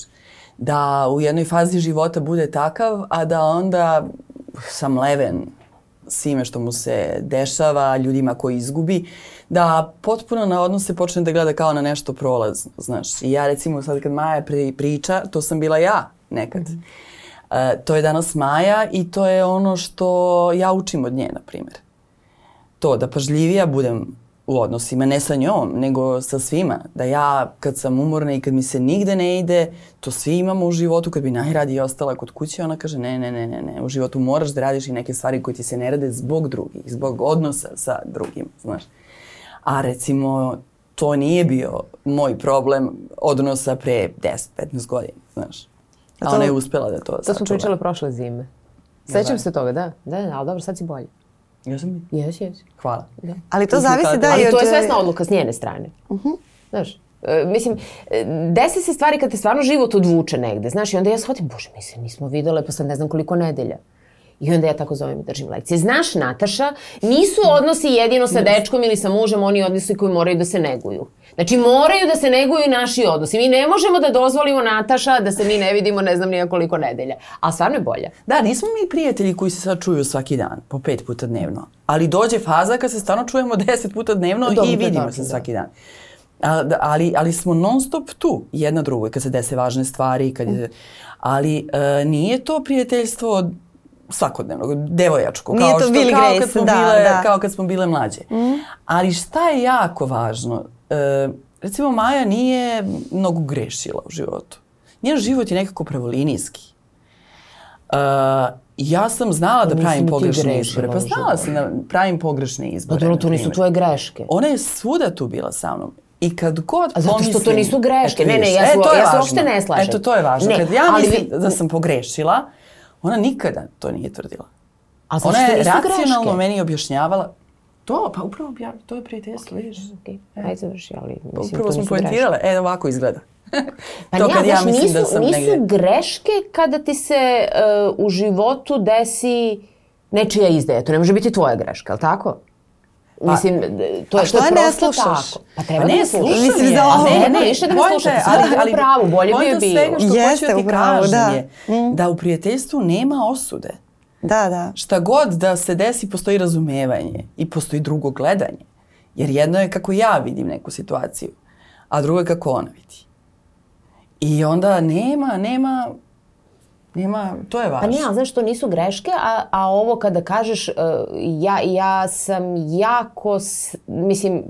Da u jednoj fazi života bude takav, a da onda sam leven svime što mu se dešava, ljudima koji izgubi, da potpuno na odnose počne da gleda kao na nešto prolazno, znaš. I ja recimo sad kad Maja pri, priča, to sam bila ja nekad. E, to je danas Maja i to je ono što ja učim od nje, na primjer to da pažljivija budem u odnosima, ne sa njom, nego sa svima. Da ja kad sam umorna i kad mi se nigde ne ide, to svi imamo u životu, kad bi najradije ostala kod kuće, ona kaže ne, ne, ne, ne, ne, u životu moraš da radiš i neke stvari koje ti se ne rade zbog drugih, zbog odnosa sa drugim, znaš. A recimo, to nije bio moj problem odnosa pre 10-15 godina, znaš. A, A to- ona je uspela da to To smo sačuva. pričale prošle zime. Sećam da. se toga, da. Da, da, ali dobro, sad si bolje. Ja sam mi. Jes, jes. Hvala. Ali to To si zavisi da Ali i to je svesna odluka s njene strane. Znaš, e, mislim, e, desi se stvari kad te stvarno život odvuče negde, znaš, i onda ja shvatim, bože, mi se nismo videle, pa sad ne znam koliko nedelja. I onda ja tako zovem i držim lekcije. Znaš, Nataša, nisu odnosi jedino sa dečkom ili sa mužem oni odnosi koji moraju da se neguju. Znači, moraju da se neguju naši odnosi. Mi ne možemo da dozvolimo, Nataša, da se mi ne vidimo ne znam nije koliko nedelja. A stvarno je bolje. Da, nismo mi prijatelji koji se sad čuju svaki dan, po pet puta dnevno. Ali dođe faza kad se stvarno čujemo deset puta dnevno Dobro, i vidimo se da. svaki dan. Da, ali, ali smo non stop tu, jedna drugoj, kad se dese važne stvari, kad je, ali e, nije to prijateljstvo svakodnevnog, devojačko, Nije kao, to što, Will kao, Grace, kad smo da, bile, da. kao kad smo bile mlađe. Ali šta je jako važno? E, recimo, Maja nije mnogo grešila u životu. Njen život je nekako pravolinijski. Uh, ja sam znala da pravim ti pogrešne izbore. Pa znala sam da pravim pogrešne Pa izbore. dobro, na to nisu tvoje greške. Ona je svuda tu bila sa mnom. I kad god A zato što to pomislim- nisu greške. Ne, ne, ja e, ja se važno. uopšte ne slažem. Eto, to je važno. Ne, kad ja mislim vi- da sam pogrešila, ona nikada to nije tvrdila. A Ona što je racionalno greške. meni objašnjavala to, pa upravo obja- to je prijateljstvo, vidiš. Okay. Ajde završi, ali mislim, Pa Upravo smo poentirale. E, ovako izgleda. Pa to ne, kad ja znaš, mislim nisu, da sam nisu negdje... greške kada ti se e, u životu desi nečija izdaja. To ne može biti tvoja greška, ali tako? Mislim, to, a je- što to je je ne slušaš? tako. Pa treba Pa da ne, slušaš. slušam Mislim, je. za ovo- Ne, ne, više da je, Sad je u pravu, bolje bi joj bilo. svega što Jeste, hoću da ti kažem da. je da u prijateljstvu nema osude. Da, da. Šta god da se desi, postoji razumevanje i postoji drugo gledanje. Jer jedno je kako ja vidim neku situaciju, a drugo je kako ona vidi. I onda nema, nema, nema, to je Pa važno. nije, ali znaš, to nisu greške, a, a ovo kada kažeš, e, ja, ja sam jako, s- mislim,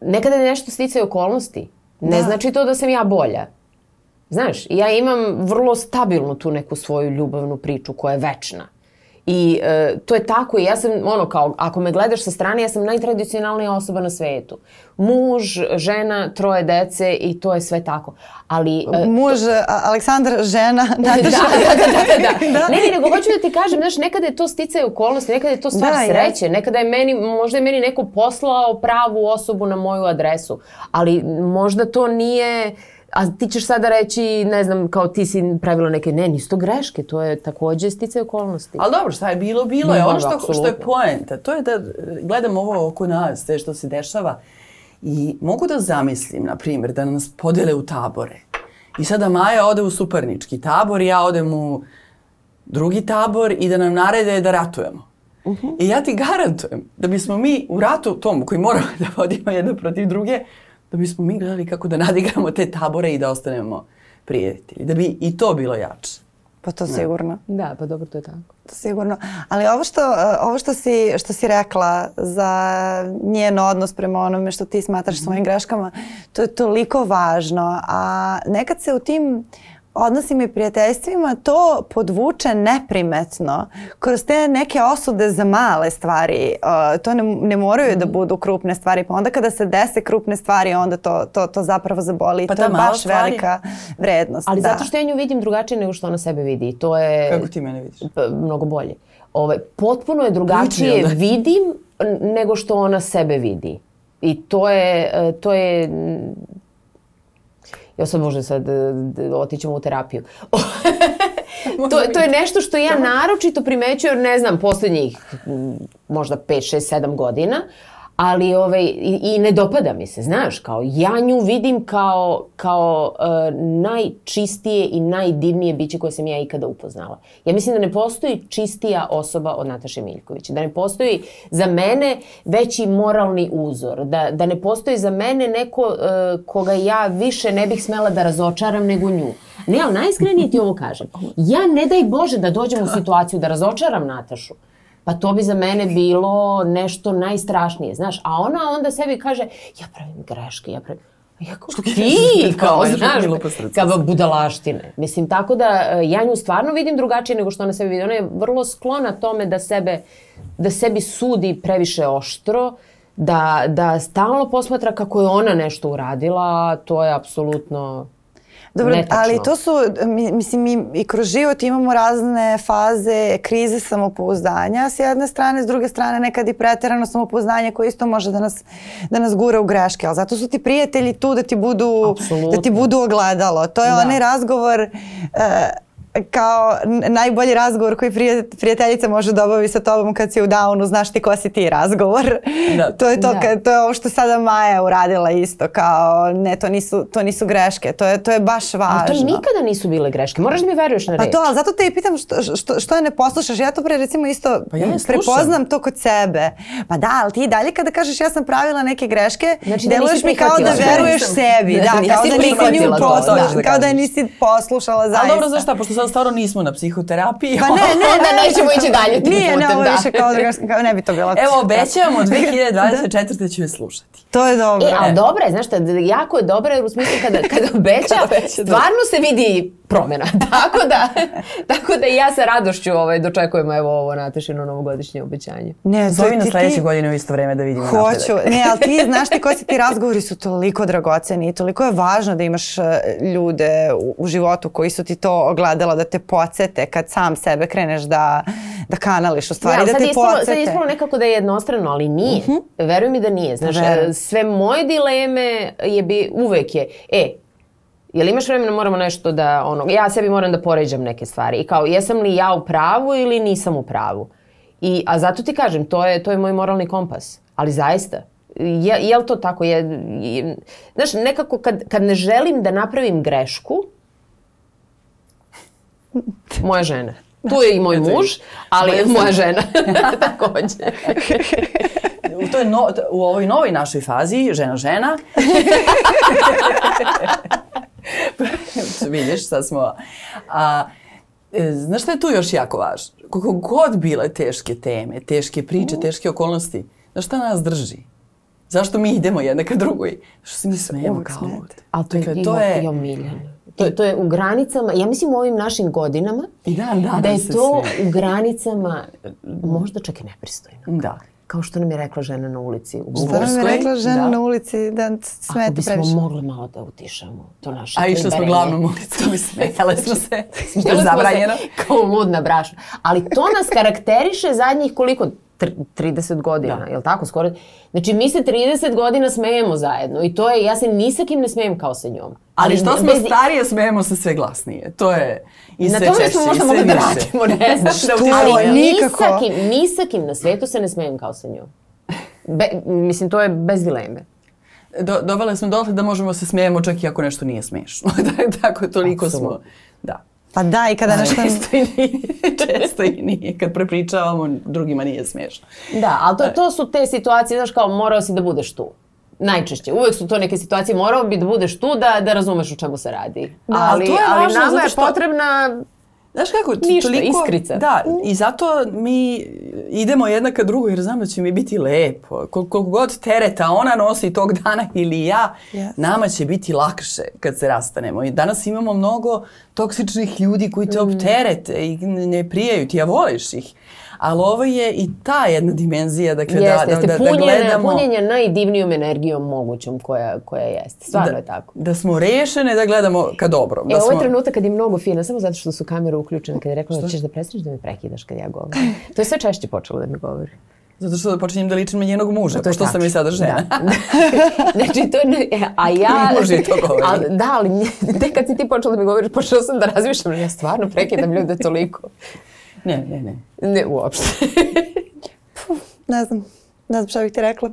nekada je nešto sticaj okolnosti. Ne Da. znači to da sam ja bolja. Znaš, ja imam vrlo stabilnu tu neku svoju ljubavnu priču koja je večna. I e, to je tako i ja sam, ono kao, ako me gledaš sa strane, ja sam najtradicionalnija osoba na svetu. Muž, žena, troje dece i to je sve tako. Ali... e, Muž, a- Aleksandar, žena, da, Nataša. da, da, da, da. Ne, ne, nego hoću da ti kažem, znaš, nekada je to sticaj okolnosti, nekada je to stvar Da, sreće, nekada je meni, možda je meni neko poslao pravu osobu na moju adresu, ali možda to nije A ti ćeš sada reći, ne znam, kao ti si pravila neke, ne, nisu to greške, to je takođe sticaj okolnosti. Ali dobro, šta je bilo, bilo je. Ono što, što je poenta, to je da gledam ovo oko nas, sve što se dešava i mogu da zamislim, na primjer, da nas podele u tabore. I sada Maja ode u suparnički tabor i ja odem u drugi tabor i da nam narede da ratujemo. I ja ti garantujem da bismo mi u ratu tom koji moramo da vodimo jedno protiv druge, da bismo mi gledali kako da nadigramo te tabore i da ostanemo prijatelji. Da bi i to bilo jače. Pa to sigurno. Da, pa dobro, to je tako. To sigurno. Ali ovo što, uh, ovo što si, što si rekla za njen odnos prema onome što ti smatraš svojim greškama, to je toliko važno. A nekad se u tim odnosima i prijateljstvima to podvuče neprimetno kroz te neke osude za male stvari. Uh, to ne, ne moraju da budu krupne stvari. Pa onda kada se dese krupne stvari, onda to, to, to zapravo zaboli. Pa to je baš stvari- velika vrednost. Ali da. zato što ja nju vidim drugačije nego što ona sebe vidi. To je Kako ti mene vidiš? mnogo bolje. Ovaj, potpuno je drugačije Liči, da? vidim nego što ona sebe vidi. I to je, e, to je mm, ja sad možda sad e, otićemo u terapiju. to, to je nešto što ja naročito primećujem, ne znam, poslednjih možda 5, 6, 7 godina, ali ovaj, i, i ne dopada mi se, znaš, kao ja nju vidim kao, kao e, najčistije i najdivnije biće koje sam ja ikada upoznala. Ja mislim da ne postoji čistija osoba od Nataše Miljković, da ne postoji za mene veći moralni uzor, da, da ne postoji za mene neko e, koga ja više ne bih smela da razočaram nego nju. Ne, ali najiskrenije ti ovo kažem. Ja ne daj Bože da dođem u situaciju da razočaram Natašu. Pa to bi za mene bilo nešto najstrašnije, znaš. A ona onda sebi kaže, ja pravim greške, ja pravim... A Ja kao, ti, kao, znaš, kao budalaštine. Mislim, tako da e, ja nju stvarno vidim drugačije nego što ona sebi vidi. Ona je vrlo sklona tome da sebe, da sebi sudi previše oštro, da, da stalno posmatra kako je ona nešto uradila, to je apsolutno Dobro, netačno. ali to su, mi- mislim, mi i kroz život imamo razne faze krize samopouzdanja s jedne strane, s druge strane nekad i preterano samopouzdanje koje isto može da nas, da nas gura u greške, ali zato su ti prijatelji tu da ti budu, Apsolutno. da ti budu ogledalo. To je Da. onaj razgovor e, kao najbolji razgovor koji prijateljica može da obavi sa tobom kad si u downu, znaš ti ko si ti razgovor. Da. to je to, Da. to je ovo što sada Maja uradila isto, kao ne, to nisu, to nisu greške, to je, to je baš važno. Ali to nikada nisu bile greške. Moraš da mi veruješ na Pa reč. to, ali zato te i pitam što, što, što je ne poslušaš. Ja to pre recimo isto Pa ja prepoznam to kod sebe. Pa da, ali ti i dalje kada kažeš ja sam pravila neke greške, Znači da deluješ nisi mi kao da veruješ sebi. Da, kao da nisi nju poslušala, da. kao da je nisi poslušala zaista. Ali dobro, znaš šta, pošto sad stvarno nismo na psihoterapiji. Pa ne, ne, Onda ne, nećemo ne, ići dalje tim Nije, ne, putem, ovo je da. više kao, drugarska- kao ne bi to bilo. Evo, obećavamo, 2024. ću je slušati. To je dobro. E, ali dobra je, znaš šta, jako je dobra jer u smislu kada, kada obeća, Kada da. stvarno se vidi promjena. tako da, tako da i ja sa radošću ovaj, dočekujemo evo ovo Natešino novogodišnje obećanje. Ne, nas ti- sledeće ti- godine u isto vreme da vidimo Hoću. napredak. Ne, ali ti znaš ti koji si ti razgovori su toliko dragoceni i toliko je važno da imaš e, ljude u, u životu koji su ti to da te podsete kad sam sebe kreneš da, da kanališ u stvari, ali da te ispalo, podsete. sad je ispalo nekako da je jednostrano, ali nije. Veruj mi da nije. Znaš, Verujem. e, sve moje dileme je bi, uvek je, e, Jel imaš vremena moramo nešto da, ono, ja sebi moram da poređam neke stvari. I kao, jesam li ja u pravu ili nisam u pravu? I, a zato ti kažem, to je, to je moj moralni kompas. Ali zaista, je, je li to tako? Je, je, znaš, nekako kad, kad ne želim da napravim grešku, moja žena. Tu je i moj muž, ali moja žena takođe. U, toj no, u ovoj novoj našoj fazi, žena žena, vidiš, sad smo... A, e, znaš šta je tu još jako važno? Koliko god bile teške teme, teške priče, teške okolnosti, znaš šta nas drži? Zašto mi idemo jedna ka drugoj? Što se mi smijemo kao ovde. Ali to je, Dakle, to to je- je. To, je- to je u granicama, ja mislim u ovim našim godinama, I dan danas da je se to smeje. u granicama možda čak i nepristojno. Da. Kao što nam je rekla žena na ulici u Šta nam je Bugarskoj, rekla žena da. na ulici da Ako smete bismo previše? mogli malo da utišamo to naše A išli smo glavnom ulicom i smejale smo se. Što je zabranjeno. Kao ludna brašna. Ali to nas karakteriše zadnjih koliko? Tr- 30 godina, Da. jel tako? Skoro. Znači, mi se 30 godina smejemo zajedno i to je, ja se ni sa kim ne smejem kao sa njom. Ali što smo bez- starije, smejemo se sve glasnije. To je i Na sve tome češće smo i možda sve mogli da više. radimo, ne znam. Što? Ali ni Nikako. sa, kim, ni sa kim na svetu se ne smejem kao sa njom. Be, mislim, to je bez dileme. Do, dovele smo dotle da možemo se smijemo čak i ako nešto nije smiješno. Tako toliko smo. Pa da, i kada nešto... Često i nije. Često i nije. Kad prepričavamo, drugima nije smiješno. Da, ali to, to su te situacije, znaš, kao morao si da budeš tu. Najčešće. Uvek su to neke situacije, morao bi da budeš tu da, da razumeš o čemu se radi. Da, ali, to je ali važno nama je što- potrebna Znaš kako, Ništa, toliko, iskrica. Da, i zato mi idemo jedna ka drugoj jer znam da će mi biti lepo. Kol- koliko god tereta ona nosi tog dana ili ja, Yes. nama će biti lakše kad se rastanemo. I danas imamo mnogo toksičnih ljudi koji Mm. te opterete i ne prijaju ti, a voliš ih. Ali ovo je i ta jedna dimenzija, dakle, Jeste, da, jeste. da, da, da punjenje, gledamo... punjenje najdivnijom energijom mogućom koja, koja jeste. Stvarno da, je tako. Da smo rešene da gledamo ka dobro. Da E, ovo je smo... trenutak kad je mnogo fina, samo zato što su kamere uključene, kad je rekla da ćeš da prestaneš da me prekidaš kad ja govorim. To je sve češće počelo da mi govori. Zato što počinjem da ličim na njenog muža, To pošto sam i sada žena. Da. znači, to ne- e, a ja... Muž je to govorio. Ali, da, ali tek kad si ti počela da mi govoriš, počela sam da razmišljam, ja stvarno prekidam ljude toliko. Ne, ne, ne. Ne, uopšte. Ne znam, ne znam šta bih ti rekla.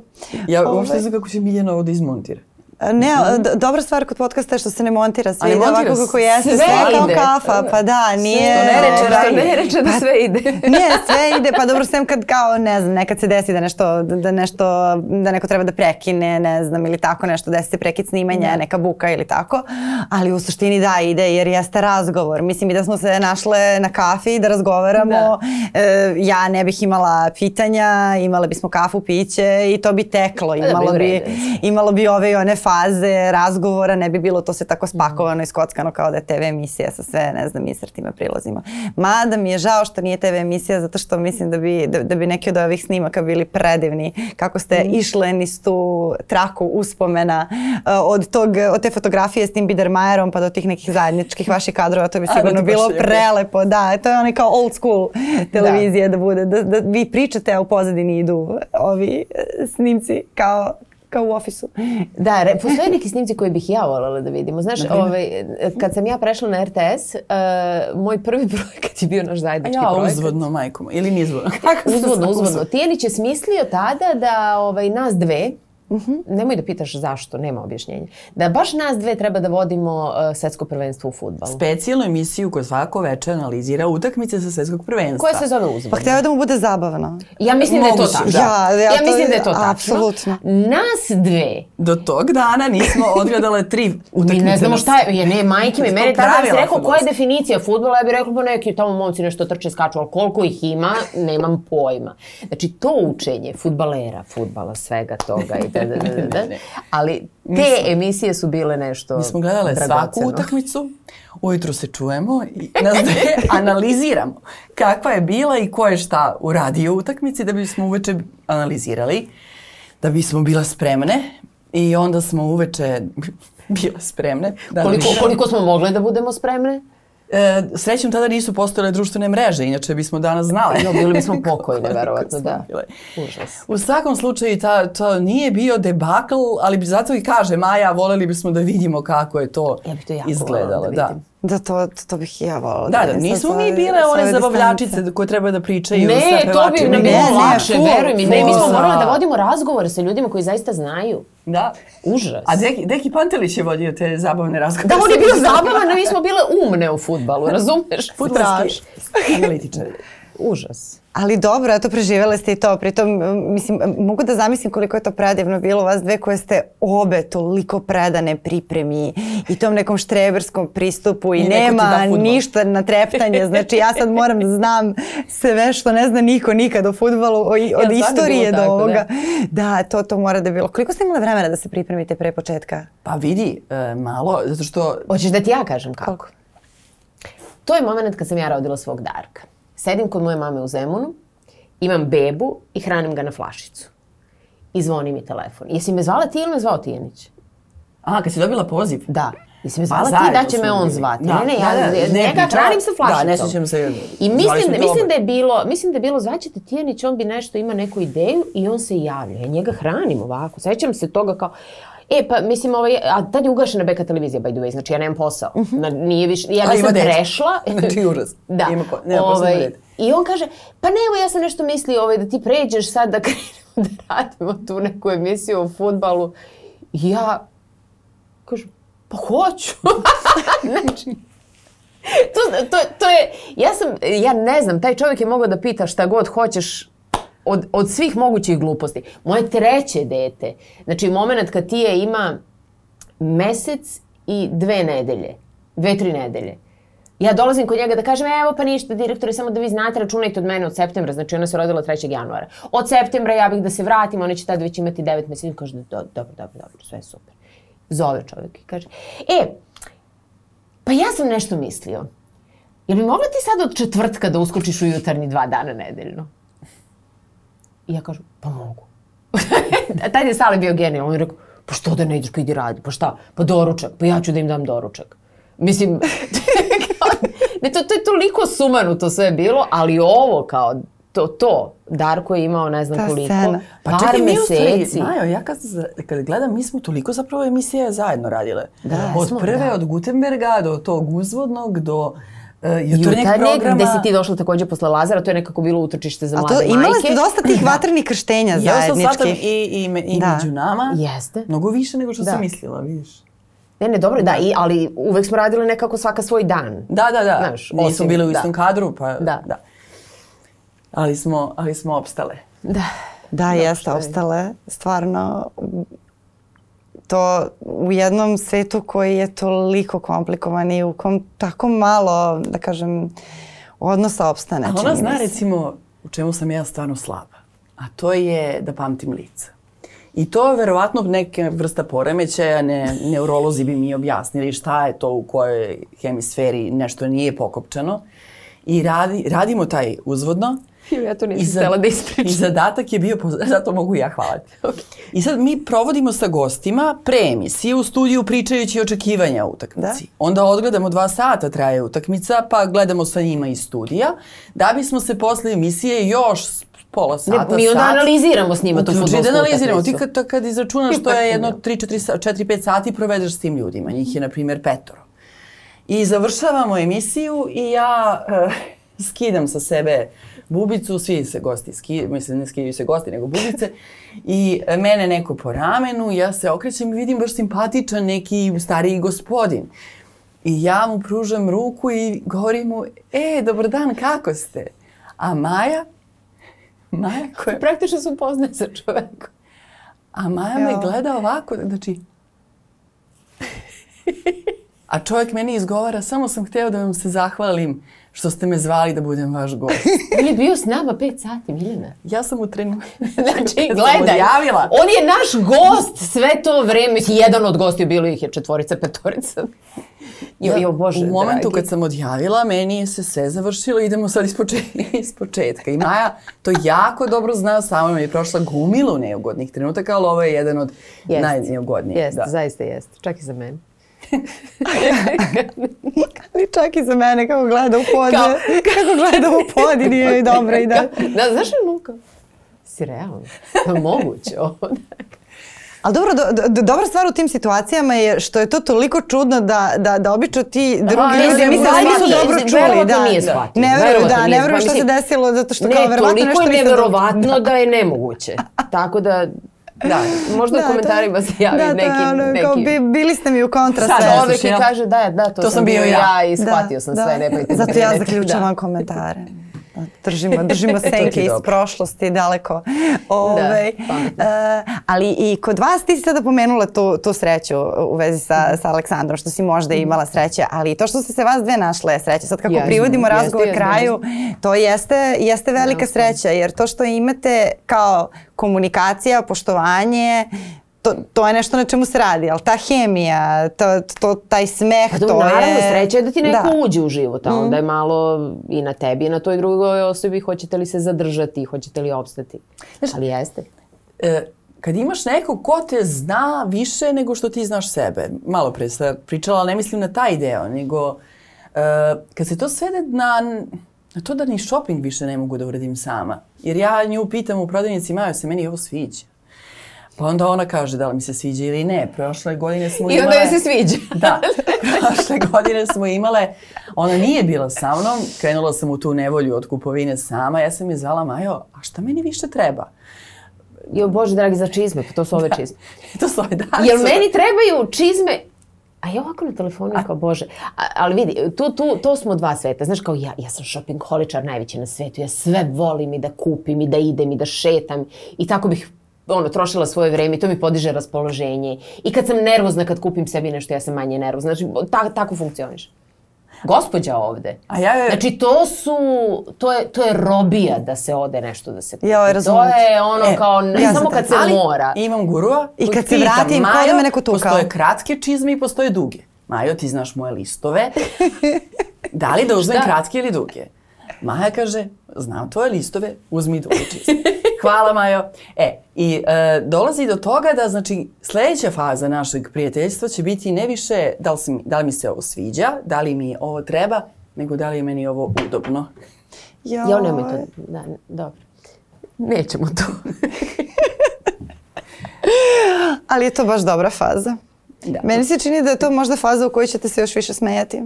Ja Ovaj. uopšte ne znam kako će Miljana ovo da izmontira. Ne, d- dobra stvar kod podcasta je što se ne montira, sve ne ide montira ovako kako jeste, Sve sve, kao ide. kafa, pa da, nije... Što ne reče, ovaj, što ne reče da sve ide. ne, sve ide, pa dobro, sem kad kao, ne znam, nekad se desi da nešto, da nešto, da neko treba da prekine, ne znam, ili tako nešto, desi se prekid snimanja, neka buka ili tako, ali u suštini da, ide jer jeste razgovor. Mislim i da smo se našle na kafi da razgovaramo, Da. e, ja ne bih imala pitanja, imale bismo kafu, piće i to bi teklo, da, imalo bi u bi, redu. imalo bi ove i one faze razgovora, ne bi bilo to sve tako spakovano i skockano kao da je TV emisija sa sve, ne znam, isrtima, prilozima. Mada mi je žao što nije TV emisija zato što mislim da bi, da, da bi neki od ovih snimaka bili predivni. Kako ste išle niz tu traku uspomena uh, od, tog, od te fotografije s tim Biedermajerom pa do tih nekih zajedničkih vaših kadrova, to bi A, da sigurno ti baš bilo prelepo. Da, to je onaj kao old school televizija da, bude, da, da vi pričate, a u pozadini idu ovi eh, snimci kao, kao u ofisu. Da, re, postoje neki snimci koje bih ja voljela da vidimo. Znaš, ovaj, kad sam ja prešla na RTS, uh, moj prvi projekat je bio naš zajednički ja projekat. uzvodno, majkom. Ili nizvodno. Kako Uzvodno, uzvodno. Tijelić je smislio tada da ovaj, nas dve, Mhm. nemoj da pitaš zašto, nema objašnjenja, da baš nas dve treba da vodimo uh, svetsko prvenstvo u futbalu. Specijalnu emisiju koja svako veče analizira utakmice sa svetskog prvenstva. Koja se zove uzvodno? Pa je da mu bude zabavno. Ja mislim da je to Moguće, tačno. da. Ja- ja to- mislim da je to tačno. apsolutno. Nas dve Do tog dana nismo odgledale tri Mi utakmice. ne znamo na- šta je, je ne, majke mi, meni tada si rekao koja je definicija futbola, ja bih rekla pa neki tamo momci nešto trče, skaču, ali koliko ih ima, nemam pojma. Znači to učenje futbalera, futbala, svega toga i da, da, da, da, da. Ne. ali te emisije su bile nešto Mi smo gledale svaku utakmicu, ujutru se čujemo i nas analiziramo kakva je bila i ko je šta uradio u utakmici da bismo uveče analizirali, da bismo bila spremne i onda smo uveče bile spremne. Da Koliko, koliko smo mogle da budemo spremne? E, srećom tada nisu postojale društvene mreže, inače bismo danas znale. No, bili bismo pokojne, verovatno, da. bile. Užas. U svakom slučaju ta, to nije bio debakl, ali bi zato i kaže Maja, voleli bismo da vidimo kako je to Ja bih to jako izgledalo. da da. vidim. Da, to, to bih i ja volila. Da, da, nismo mi bile one zabavljačice distance. koje treba da pričaju sa Ne, to bi nam Ne, bilo ne, lakše, veruj mi. Ne, mi smo morali da vodimo razgovore sa ljudima koji zaista znaju. Da. Užas. A Deki, Deki Pantelić je vodio te zabavne razgovore. Da, on je bio zabavan, a mi smo bile umne u futbalu, razumeš? Fudbalski Strašno. analitičar. Užas. Ali dobro, eto, preživjeli ste i to. Pritom, mislim, mogu da zamislim koliko je to predivno bilo vas dve koje ste obe toliko predane pripremi i tom nekom štreberskom pristupu i, I nema da ništa na treptanje. Znači, ja sad moram da znam sve što ne zna niko nikad o futbalu, o, i- od istorije do tako, ovoga. Da. to, to mora da je bilo. Koliko ste imali vremena da se pripremite pre početka? Pa vidi, e, malo, zato što... Hoćeš da ti ja kažem kako? Koliko? To je moment kad sam ja rodila svog Darka. Sedim kod moje mame u Zemunu, imam bebu i hranim ga na flašicu. I zvoni mi telefon. Jesi me zvala ti ili me zvao Tijanić? A, kad si dobila poziv? Da. Mislim, Pa zvala ti zajedno da će me on bili. zvati. Da, ne, ne, da, ja da, ne, njega hranim sa flašicom. Da, ne sjećam se. I mislim, te mislim da je bilo, mislim da je bilo zvaćete Tijanić, on bi nešto, ima neku ideju i on se javlja. Ja njega hranim ovako. Sećam se toga kao, E, pa mislim, ovaj, a tad je ugašena beka televizija, by the way, znači ja nemam posao. Na, nije više, ja Mhm. Nisam dete. prešla. Znači, užas. Da. Ima ko- nema dete. I on kaže, pa ne, evo ja sam nešto mislio ovaj, da ti pređeš sad da krenemo da radimo tu neku emisiju o futbalu. I ja kažem, pa hoću. znači, to, to, to je, ja sam, ja ne znam, taj čovjek je mogao da pita šta god hoćeš od, od svih mogućih gluposti. Moje treće dete, znači moment kad ti je ima mesec i dve nedelje, dve, tri nedelje. Ja dolazim kod njega da kažem, evo pa ništa, direktore, samo da vi znate, računajte od mene od septembra, znači ona se rodila 3. januara. Od septembra ja bih da se vratim, ona će tada već imati 9 meseci. Kaže, "Do- dobro, dobro, dobro, sve je super. Zove čovjek i kaže, e, pa ja sam nešto mislio. Jel bi mogla ti sad od četvrtka da uskočiš u jutarnji dva dana nedeljno? I ja kažem, pa mogu. Tad je Sale bio genijalno. On je rekao, pa što da ne ideš, pa idi radi, pa šta? Pa doručak, pa ja ću da im dam doručak. Mislim, ne, to, to je toliko sumanuto sve bilo, ali ovo kao, to, to, Darko je imao ne znam Ta koliko, scena. Pa par čekaj, mi meseci. Majo, ja kad, kad gledam, mi smo toliko zapravo emisije zajedno radile. Da, od smo, prve, da. od Gutenberga, do tog uzvodnog, do jutarnjeg Jutarnjeg, programa. gde si ti došla takođe posle Lazara, to je nekako bilo utočište za A mlade to, majke. imali ste dosta tih vatrenih krštenja Ja sam shvatam zajedničkih. i, i, me- i Da. među nama. Jeste. Mnogo više nego što Da. sam mislila, vidiš. Ne, ne, dobro, da, i, ali uvek smo radili nekako svaka svoj dan. Da, da, da. Znaš, Nismo osim- bile u da. istom kadru, pa Da. da. Ali smo, ali smo opstale. Da. Da, jeste, šta je. ostale stvarno to u jednom svetu koji je toliko komplikovan i u kom tako malo, da kažem, odnosa opstane. Ali čini ona zna recimo u čemu sam ja stvarno slaba. A to je da pamtim lica. I to je verovatno neka vrsta poremećaja, ne, neurolozi bi mi objasnili šta je to u kojoj hemisferi nešto nije pokopčano. I radi, radimo taj uzvodno. Ja to nisam htjela da ispričam. I zadatak je bio, zato mogu ja hvala ti. I sad mi provodimo sa gostima pre emisije u studiju pričajući očekivanja utakmici. Onda odgledamo dva sata traje utakmica, pa gledamo sa njima iz studija, da bismo se posle emisije još pola sata, Ne, mi onda sat, analiziramo s njima tu fudbalsku da analiziramo. Ti kad, kad izračunaš što je jedno 3-4-5 sati provedeš s tim ljudima. Njih je, na primjer, petoro. I završavamo emisiju i ja eh, skidam sa sebe bubicu, svi se gosti skidaju, mislim ne skidaju se gosti, nego bubice. I mene neko po ramenu, ja se okrećem i vidim baš simpatičan neki stariji gospodin. I ja mu pružam ruku i govorim mu, e, dobar dan, kako ste? A Maja, Maja koja Praktično se upoznaje sa čovekom. a Maja me Jao. gleda ovako, znači... A čovjek meni izgovara, samo sam hteo da vam se zahvalim što ste me zvali da budem vaš gost. On je bio s nama pet sati, Miljana. Ja sam u trenutku... Znači, gledaj, odjavila. on je naš gost sve to vreme, jedan od gostiju, bilo ih je četvorica, petorica. Jo, jo, Bože, u momentu dragi. kad sam odjavila, meni je se sve završilo, idemo sad iz, poče- iz početka. I Maja to jako dobro zna, samo mi je prošla gumilu neugodnih trenutaka, ali ovo je jedan od Jest. najneugodnijih. Jeste, da. zaista jeste. Čak i za mene. Ali čak i za mene kako gleda u pod. Kao- kako gleda u pod i nije joj dobro i da. Da, znaš li Luka? Si realno? Da moguće ovo. Ali dobro, do, do, dobra stvar u tim situacijama je što je to toliko čudno da, da, da obično ti drugi ne, ljudi ne, misle da nisu dobro čuli. Da, nije shvatio, Ne veruju, da, ne veruju što se desilo zato što ne, kao verovatno toliko nešto je niste dobro- neverovatno da je nemoguće. Tako da, da, možda Da, u komentarima se javi da, to neki, je ono, neki Kao, bi, bili ste mi u kontra Sad sve. i jel? kaže da, da, to, To sam bio ja. i shvatio sam sve, ne bojte se, Zato ja zaključavam Da. komentare. Da, Držimo, držimo senke iz prošlosti daleko. Ove, pametno. e, ali i kod vas ti si sada pomenula tu, tu sreću u vezi sa, sa Aleksandrom, što si možda imala sreće, ali i to što ste se vas dve našle je sreće. Sad kako Jesmo, privodimo jeste, razgovor jeste, kraju, to jeste, jeste velika sreća, jer to što imate kao komunikacija, poštovanje, to, to je nešto na čemu se radi, ali ta hemija, to, to, taj smeh, Pa to naravno, je... sreća je da ti neko Da. uđe u život, a onda je malo i na tebi i na toj drugoj osobi hoćete li se zadržati, hoćete li opstati. Ali jeste. E, kad imaš nekog ko te zna više nego što ti znaš sebe. Malo pre sam pričala, ne mislim na taj deo, nego uh, kad se to svede na, na to da ni shopping više ne mogu da uradim sama. Jer ja nju pitam u prodavnici, Majo, se meni ovo sviđa. Pa onda ona kaže da li mi se sviđa ili ne. Prošle godine smo I imale... onda joj se sviđa. Da, prošle godine smo imale, ona nije bila sa mnom, krenula sam u tu nevolju od kupovine sama, ja sam je zvala Majo, a šta meni više treba? Jo, Bože dragi, za čizme, pa to su ove čizme. to su ove da. Jel su- meni trebaju čizme a ja ovako na telefonu kao bože. A, ali vidi, tu, tu, to smo dva sveta. Znaš kao ja, ja sam shoppingholičar najveći na svetu. Ja sve volim i da kupim i da idem i da šetam. I tako bih ono, trošila svoje vreme i to mi podiže raspoloženje. I kad sam nervozna, kad kupim sebi nešto, ja sam manje nervozna. Znači, ta, tako funkcioniš. Gospođa ovde. A ja je- Znači, to su, to je, to je robija da se ode nešto da se kupi. Joj, razumem To je ono E, kao, ne ja samo sam kad se Ali mora. imam gurua. I kad se vratim, kao da "Majo, me neko tukao." Postoje kratke čizme i postoje duge. Majo, ti znaš moje listove. da li da uzmem Šta? kratke ili duge? Maja kaže, znam tvoje listove, uzmi duge čizme. Hvala Majo. E, i e, dolazi do toga da, znači, sledeća faza našeg prijateljstva će biti ne više da li, si mi- da li mi se ovo sviđa, da li mi ovo treba, nego da li je meni ovo udobno. Joj. Jo, nemoj to. Da, ne, dobro. Nećemo to. Ali je to baš dobra faza. Da. Meni se čini da je to možda faza u kojoj ćete se još više smejati.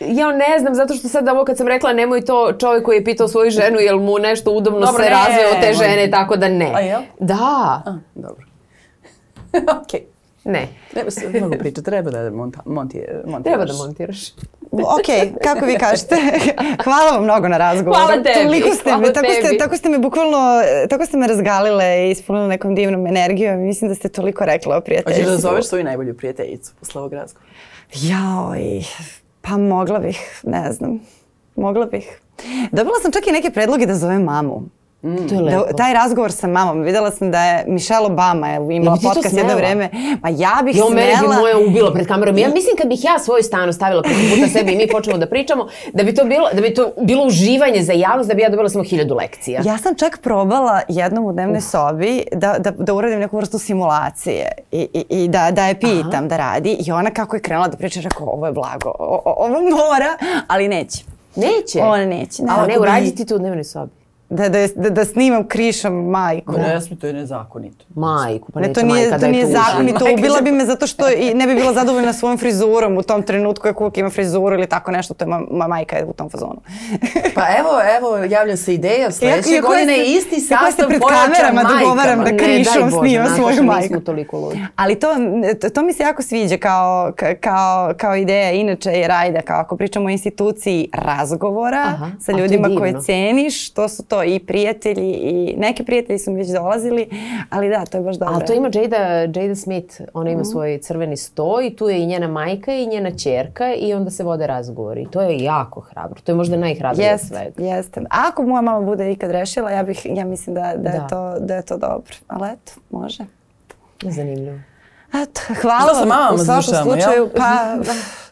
Ja ne znam, zato što sad ovo kad sam rekla nemoj to čovjek koji je pitao svoju ženu jel mu nešto udobno Dobro, se ne, razveo od te žene, tako da ne. A jel? Da, A, dobro. Okej. ne. Treba se mnogo pričati, treba da monta, monti, montiraš. Treba da montiraš. Ok, kako vi kažete. Hvala vam mnogo na razgovoru. Hvala tebi, Toliko ste hvala me, tako ste, tebi. tako ste me bukvalno, tako ste me razgalile i ispunile nekom divnom energijom. Mislim da ste toliko rekla o prijateljstvu. Hoćeš da zoveš svoju najbolju prijateljicu posle ovog razgovora? Jaoj, pa mogla bih, ne znam. Mogla bih. Dobila sam čak i neke predloge da zovem mamu. To je lepo. Da, taj razgovor sa mamom, videla sam da je Michelle Obama je imala to podcast jedno smela? vreme. Ma ja bih Jo, mene bi smela. moja ubila pred kamerom. Ja mislim kad bih ja svoj stan stavila preko puta sebi i mi počnemo da pričamo, da bi to bilo, da bi to bilo uživanje za javnost, da bi ja dobila samo hiljadu lekcija. Ja sam čak probala jednom u dnevnoj sobi da, da, da uradim neku vrstu simulacije i, i, i da, da je pitam da radi i ona kako je krenula da priča, rekao ovo je blago, o, o- ovo mora, ali neće. Neće. Ona neće, ne. A ne, urađi ti to u dnevnoj sobi. Da, da, da, da snimam krišom majku. Ne sme, to je nezakonito. Majku, pa Ne, to nije, majka to da je nije zakonito. Majka Ubila bi me zato što i ne bi bila zadovoljna svojom frizurom u tom trenutku ako ima frizuru ili tako nešto. To je ma, ma majka je u tom fazonu. Pa evo, evo, javlja se ideja, sledeće godine se- isti sastav pred pojačan kamerama majkama. dogovaram da krišom Bože, snima Nataša, svoju majku. Toliko ludi. Ali to, to, to mi se jako sviđa kao, ka- kao, kao ideja inače jer ajde, kao ako pričamo o instituciji razgovora Aha, sa je ljudima koje ceniš, to su to i prijatelji i neki prijatelji su mi već dolazili, ali da, to je baš dobro. Ali to ima Jada, Jada Smith, ona ima svoj crveni sto i tu je i njena majka i njena čerka i onda se vode razgovori. I to je jako hrabro. To je možda najhrabrije od Jeste, svega. jeste. Ako moja mama bude ikad rešila, ja, bih, ja mislim da, da, Je Da. to, da je to dobro. Ali eto, može. Zanimljivo. Eto, hvala Šta sa vam u svakom završavamo, jel? slučaju. Pa,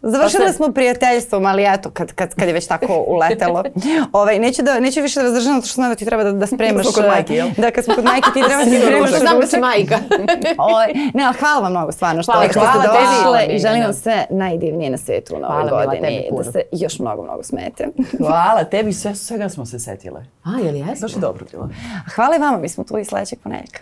završili Pa smo prijateljstvom, ali eto, kad, kad, kad je već tako uletelo. ovaj, neću, da, neću više da vas držam, zato što znam da ti treba da, da spremaš. Smo kod majke, jel? Da, kad smo kod majke, ti treba da ti spremaš znam da si majka. Ovaj, ne, ali hvala vam mnogo stvarno što, Hvala, što hvala ste došle i želim vam sve najdivnije na svetu u novoj Hvala, godini. tebi. Da se još mnogo, mnogo smete. Hvala, tebi sve, svega smo se setile. A, je li jesmo? Baš je dobro bilo. Hvala i vama, mi smo tu i sledećeg ponedjeljka.